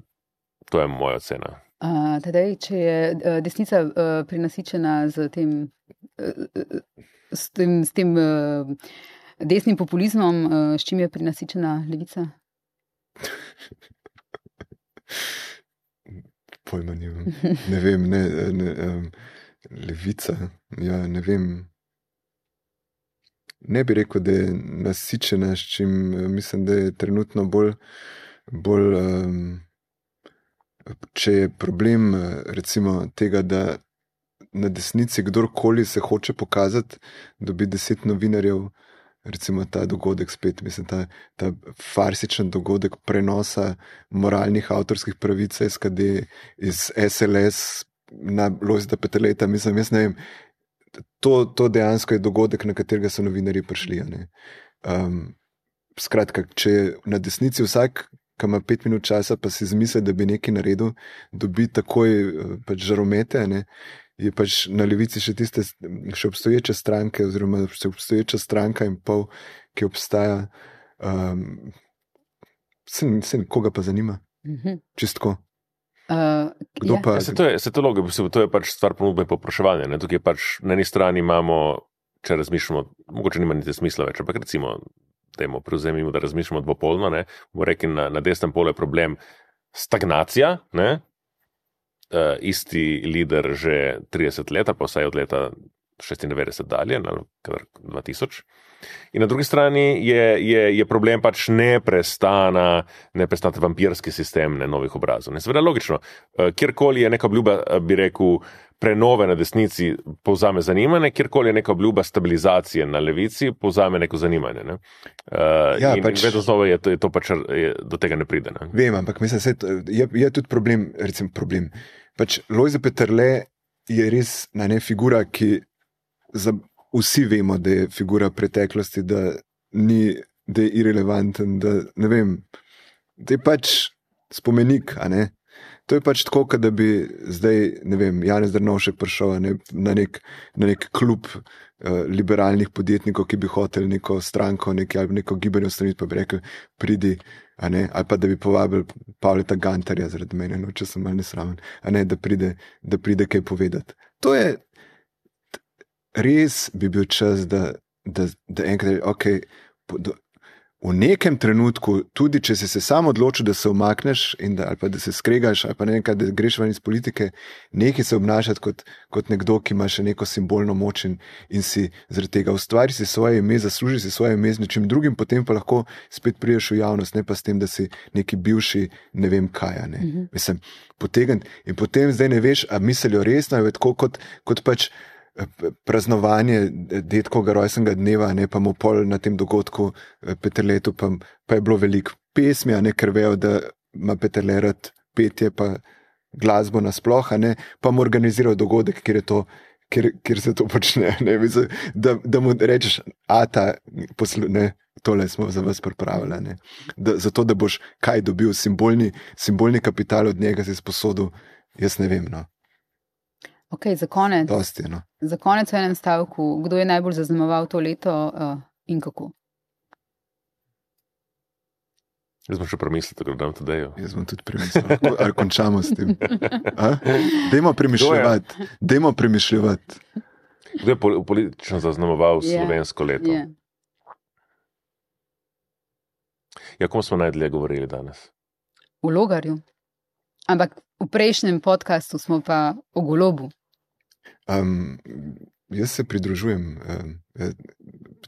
to je moja ocena. Uh, tedej, če je uh, desnica uh, prinasičena z tem, uh, s tem, s tem uh, desnim populizmom, uh, s čim je prinasičena levica? Pojma nimam. Ne vem, ne, ne, um, levica. Ja, ne vem. Ne bi rekel, da je nasičena, s čim mislim, da je trenutno bolj bolj, um, če je problem recimo, tega, da na desnici kdorkoli se hoče pokazati, dobi deset novinarjev. Recimo ta dogodek, spet, mislim, ta, ta farsičen dogodek prenosa moralnih avtorskih pravic, SKD iz SLS na Lojzda Peteleta. Mislim, jaz ne vem, to, to dejansko je dogodek, na katerega so novinari prišli. Um, skratka, če je na desnici vsak, ki ima pet minut časa, pa si zmisli, da bi nekaj naredil, dobi takoj eh, pač žaromete. Je pač na levici še tiste, še obstoječe stranke, oziroma še obstoječa stranka in pol, ki obstaja. Um, se, se koga pa zanima? Mhm. Čistko. Uh, Kdo ja. pa? Ja, se to je, se to logo, se, to je pač stvar ponudbe in popraševanja. Tukaj pač na eni strani imamo, če razmišljamo, mogoče nima niti smisla več, ampak recimo temu prevzemimo, da razmišljamo dvopolno, ne, bomo rekli, na, na desnem polu je problem stagnacija, ne, uh, isti lider že 30 let, pa vsaj od leta 96 dalje, na 2000. In na drugi strani je, je, je problem pač neprestana, neprestana vampirski sistem ne, novih obrazov. Seveda, logično, uh, kjerkoli je neka obljuba, bi rekel, prenove na desnici povzame zanimanje, kjerkoli je neka obljuba stabilizacije na levici, povzame neko zanimanje. Ne? Uh, ja, in, pač, in vedno znova je to, je to pač, je, do tega ne pride. Ne? Vem, ampak mislim, da je, je tudi problem. Recimo, problem. Pač Lojze Petrle je res na ne figura, ki za, vsi vemo, da je figura preteklosti, da, ni, da je irrelevanten, da, vem, da je pač spomenik. To je pač tako, da bi zdaj, ne vem, Janez Drnovšek prišel ne, na, nek, na nek klub uh, liberalnih podjetnikov, ki bi hotel neko stranko neki, ali neko gibanje ustanoviti, pa bi rekel, pridi, ne, ali pa da bi povabil Pavleta Gantarja zaradi mene, no, če sem mal nesramen, ne, da pride, da pride kaj povedati. To je res bi bil čas, da, da, da enkrat, ok, v nekem trenutku, tudi če si se sam odločil, da se umakneš in da, da se skregaš, ali pa ne nekaj, da greš ven iz politike, nekaj se obnašati kot, kot nekdo, ki ima še neko simbolno moč in, in si zaradi tega ustvari si svoje ime, zasluži si svoje ime z nečim drugim, potem pa lahko spet priješ v javnost, ne pa s tem, da si neki bivši, ne vem kaj. Ne. Mhm. Mislim, potegn. In potem zdaj ne veš, a mislijo resno, ali tako kot, kot pač praznovanje detkovega rojstnega dneva, ne pa mu pol na tem dogodku, eh, Petrletu, pa, pa je bilo veliko pesmi, ne ker vejo, da ima Petrlerat petje, pa glasbo nasploh, ne pa mu organizirajo dogodek, kjer je to kjer, kjer se to počne. Ne, da, da mu rečeš, a ta poslu, ne, tole smo za vas pripravili. Da, zato, da boš kaj dobil, simbolni, simbolni kapital od njega si sposodil, jaz ne vem. No. Okay, za, konec, Dosti, no. za konec v enem stavku, kdo je najbolj zaznamoval to leto uh, in kako? Jaz sem še premislil, da grem tudi dejo. Jaz sem tudi premislil, ali končamo s tem. Dajmo premišljati. Dajmo premišljati. Kdo je politično zaznamoval yeah. slovensko leto? Yeah. Ja, kom smo najdlje govorili danes? V Logarju. Ampak v prejšnjem podkastu smo pa o golobu. Um, jaz se pridružujem. Um,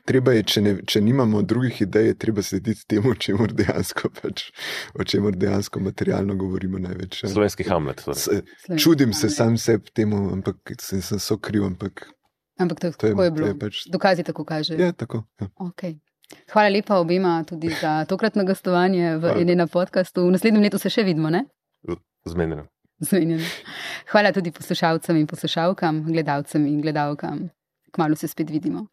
treba je, če, ne, če nimamo drugih idej, treba slediti temu, o čemer dejansko, pač, o čemer dejansko materialno govorimo največ. Slovenski Hamlet. Torej. S, čudim se sam sebi temu, ampak sem, sem so kriv. Ampak, ampak to, to je, je bilo. Je pač, Dokazi tako kažejo. Ja, tako. Ja. Okay. Hvala lepa obima tudi za tokratno gostovanje v enem podkastu. V naslednjem letu se še vidimo. Zmenjeno. Zmenjeno. Hvala tudi poslušalcem in poslušalkam, gledalcem in gledalkam. Kmalo se spet vidimo.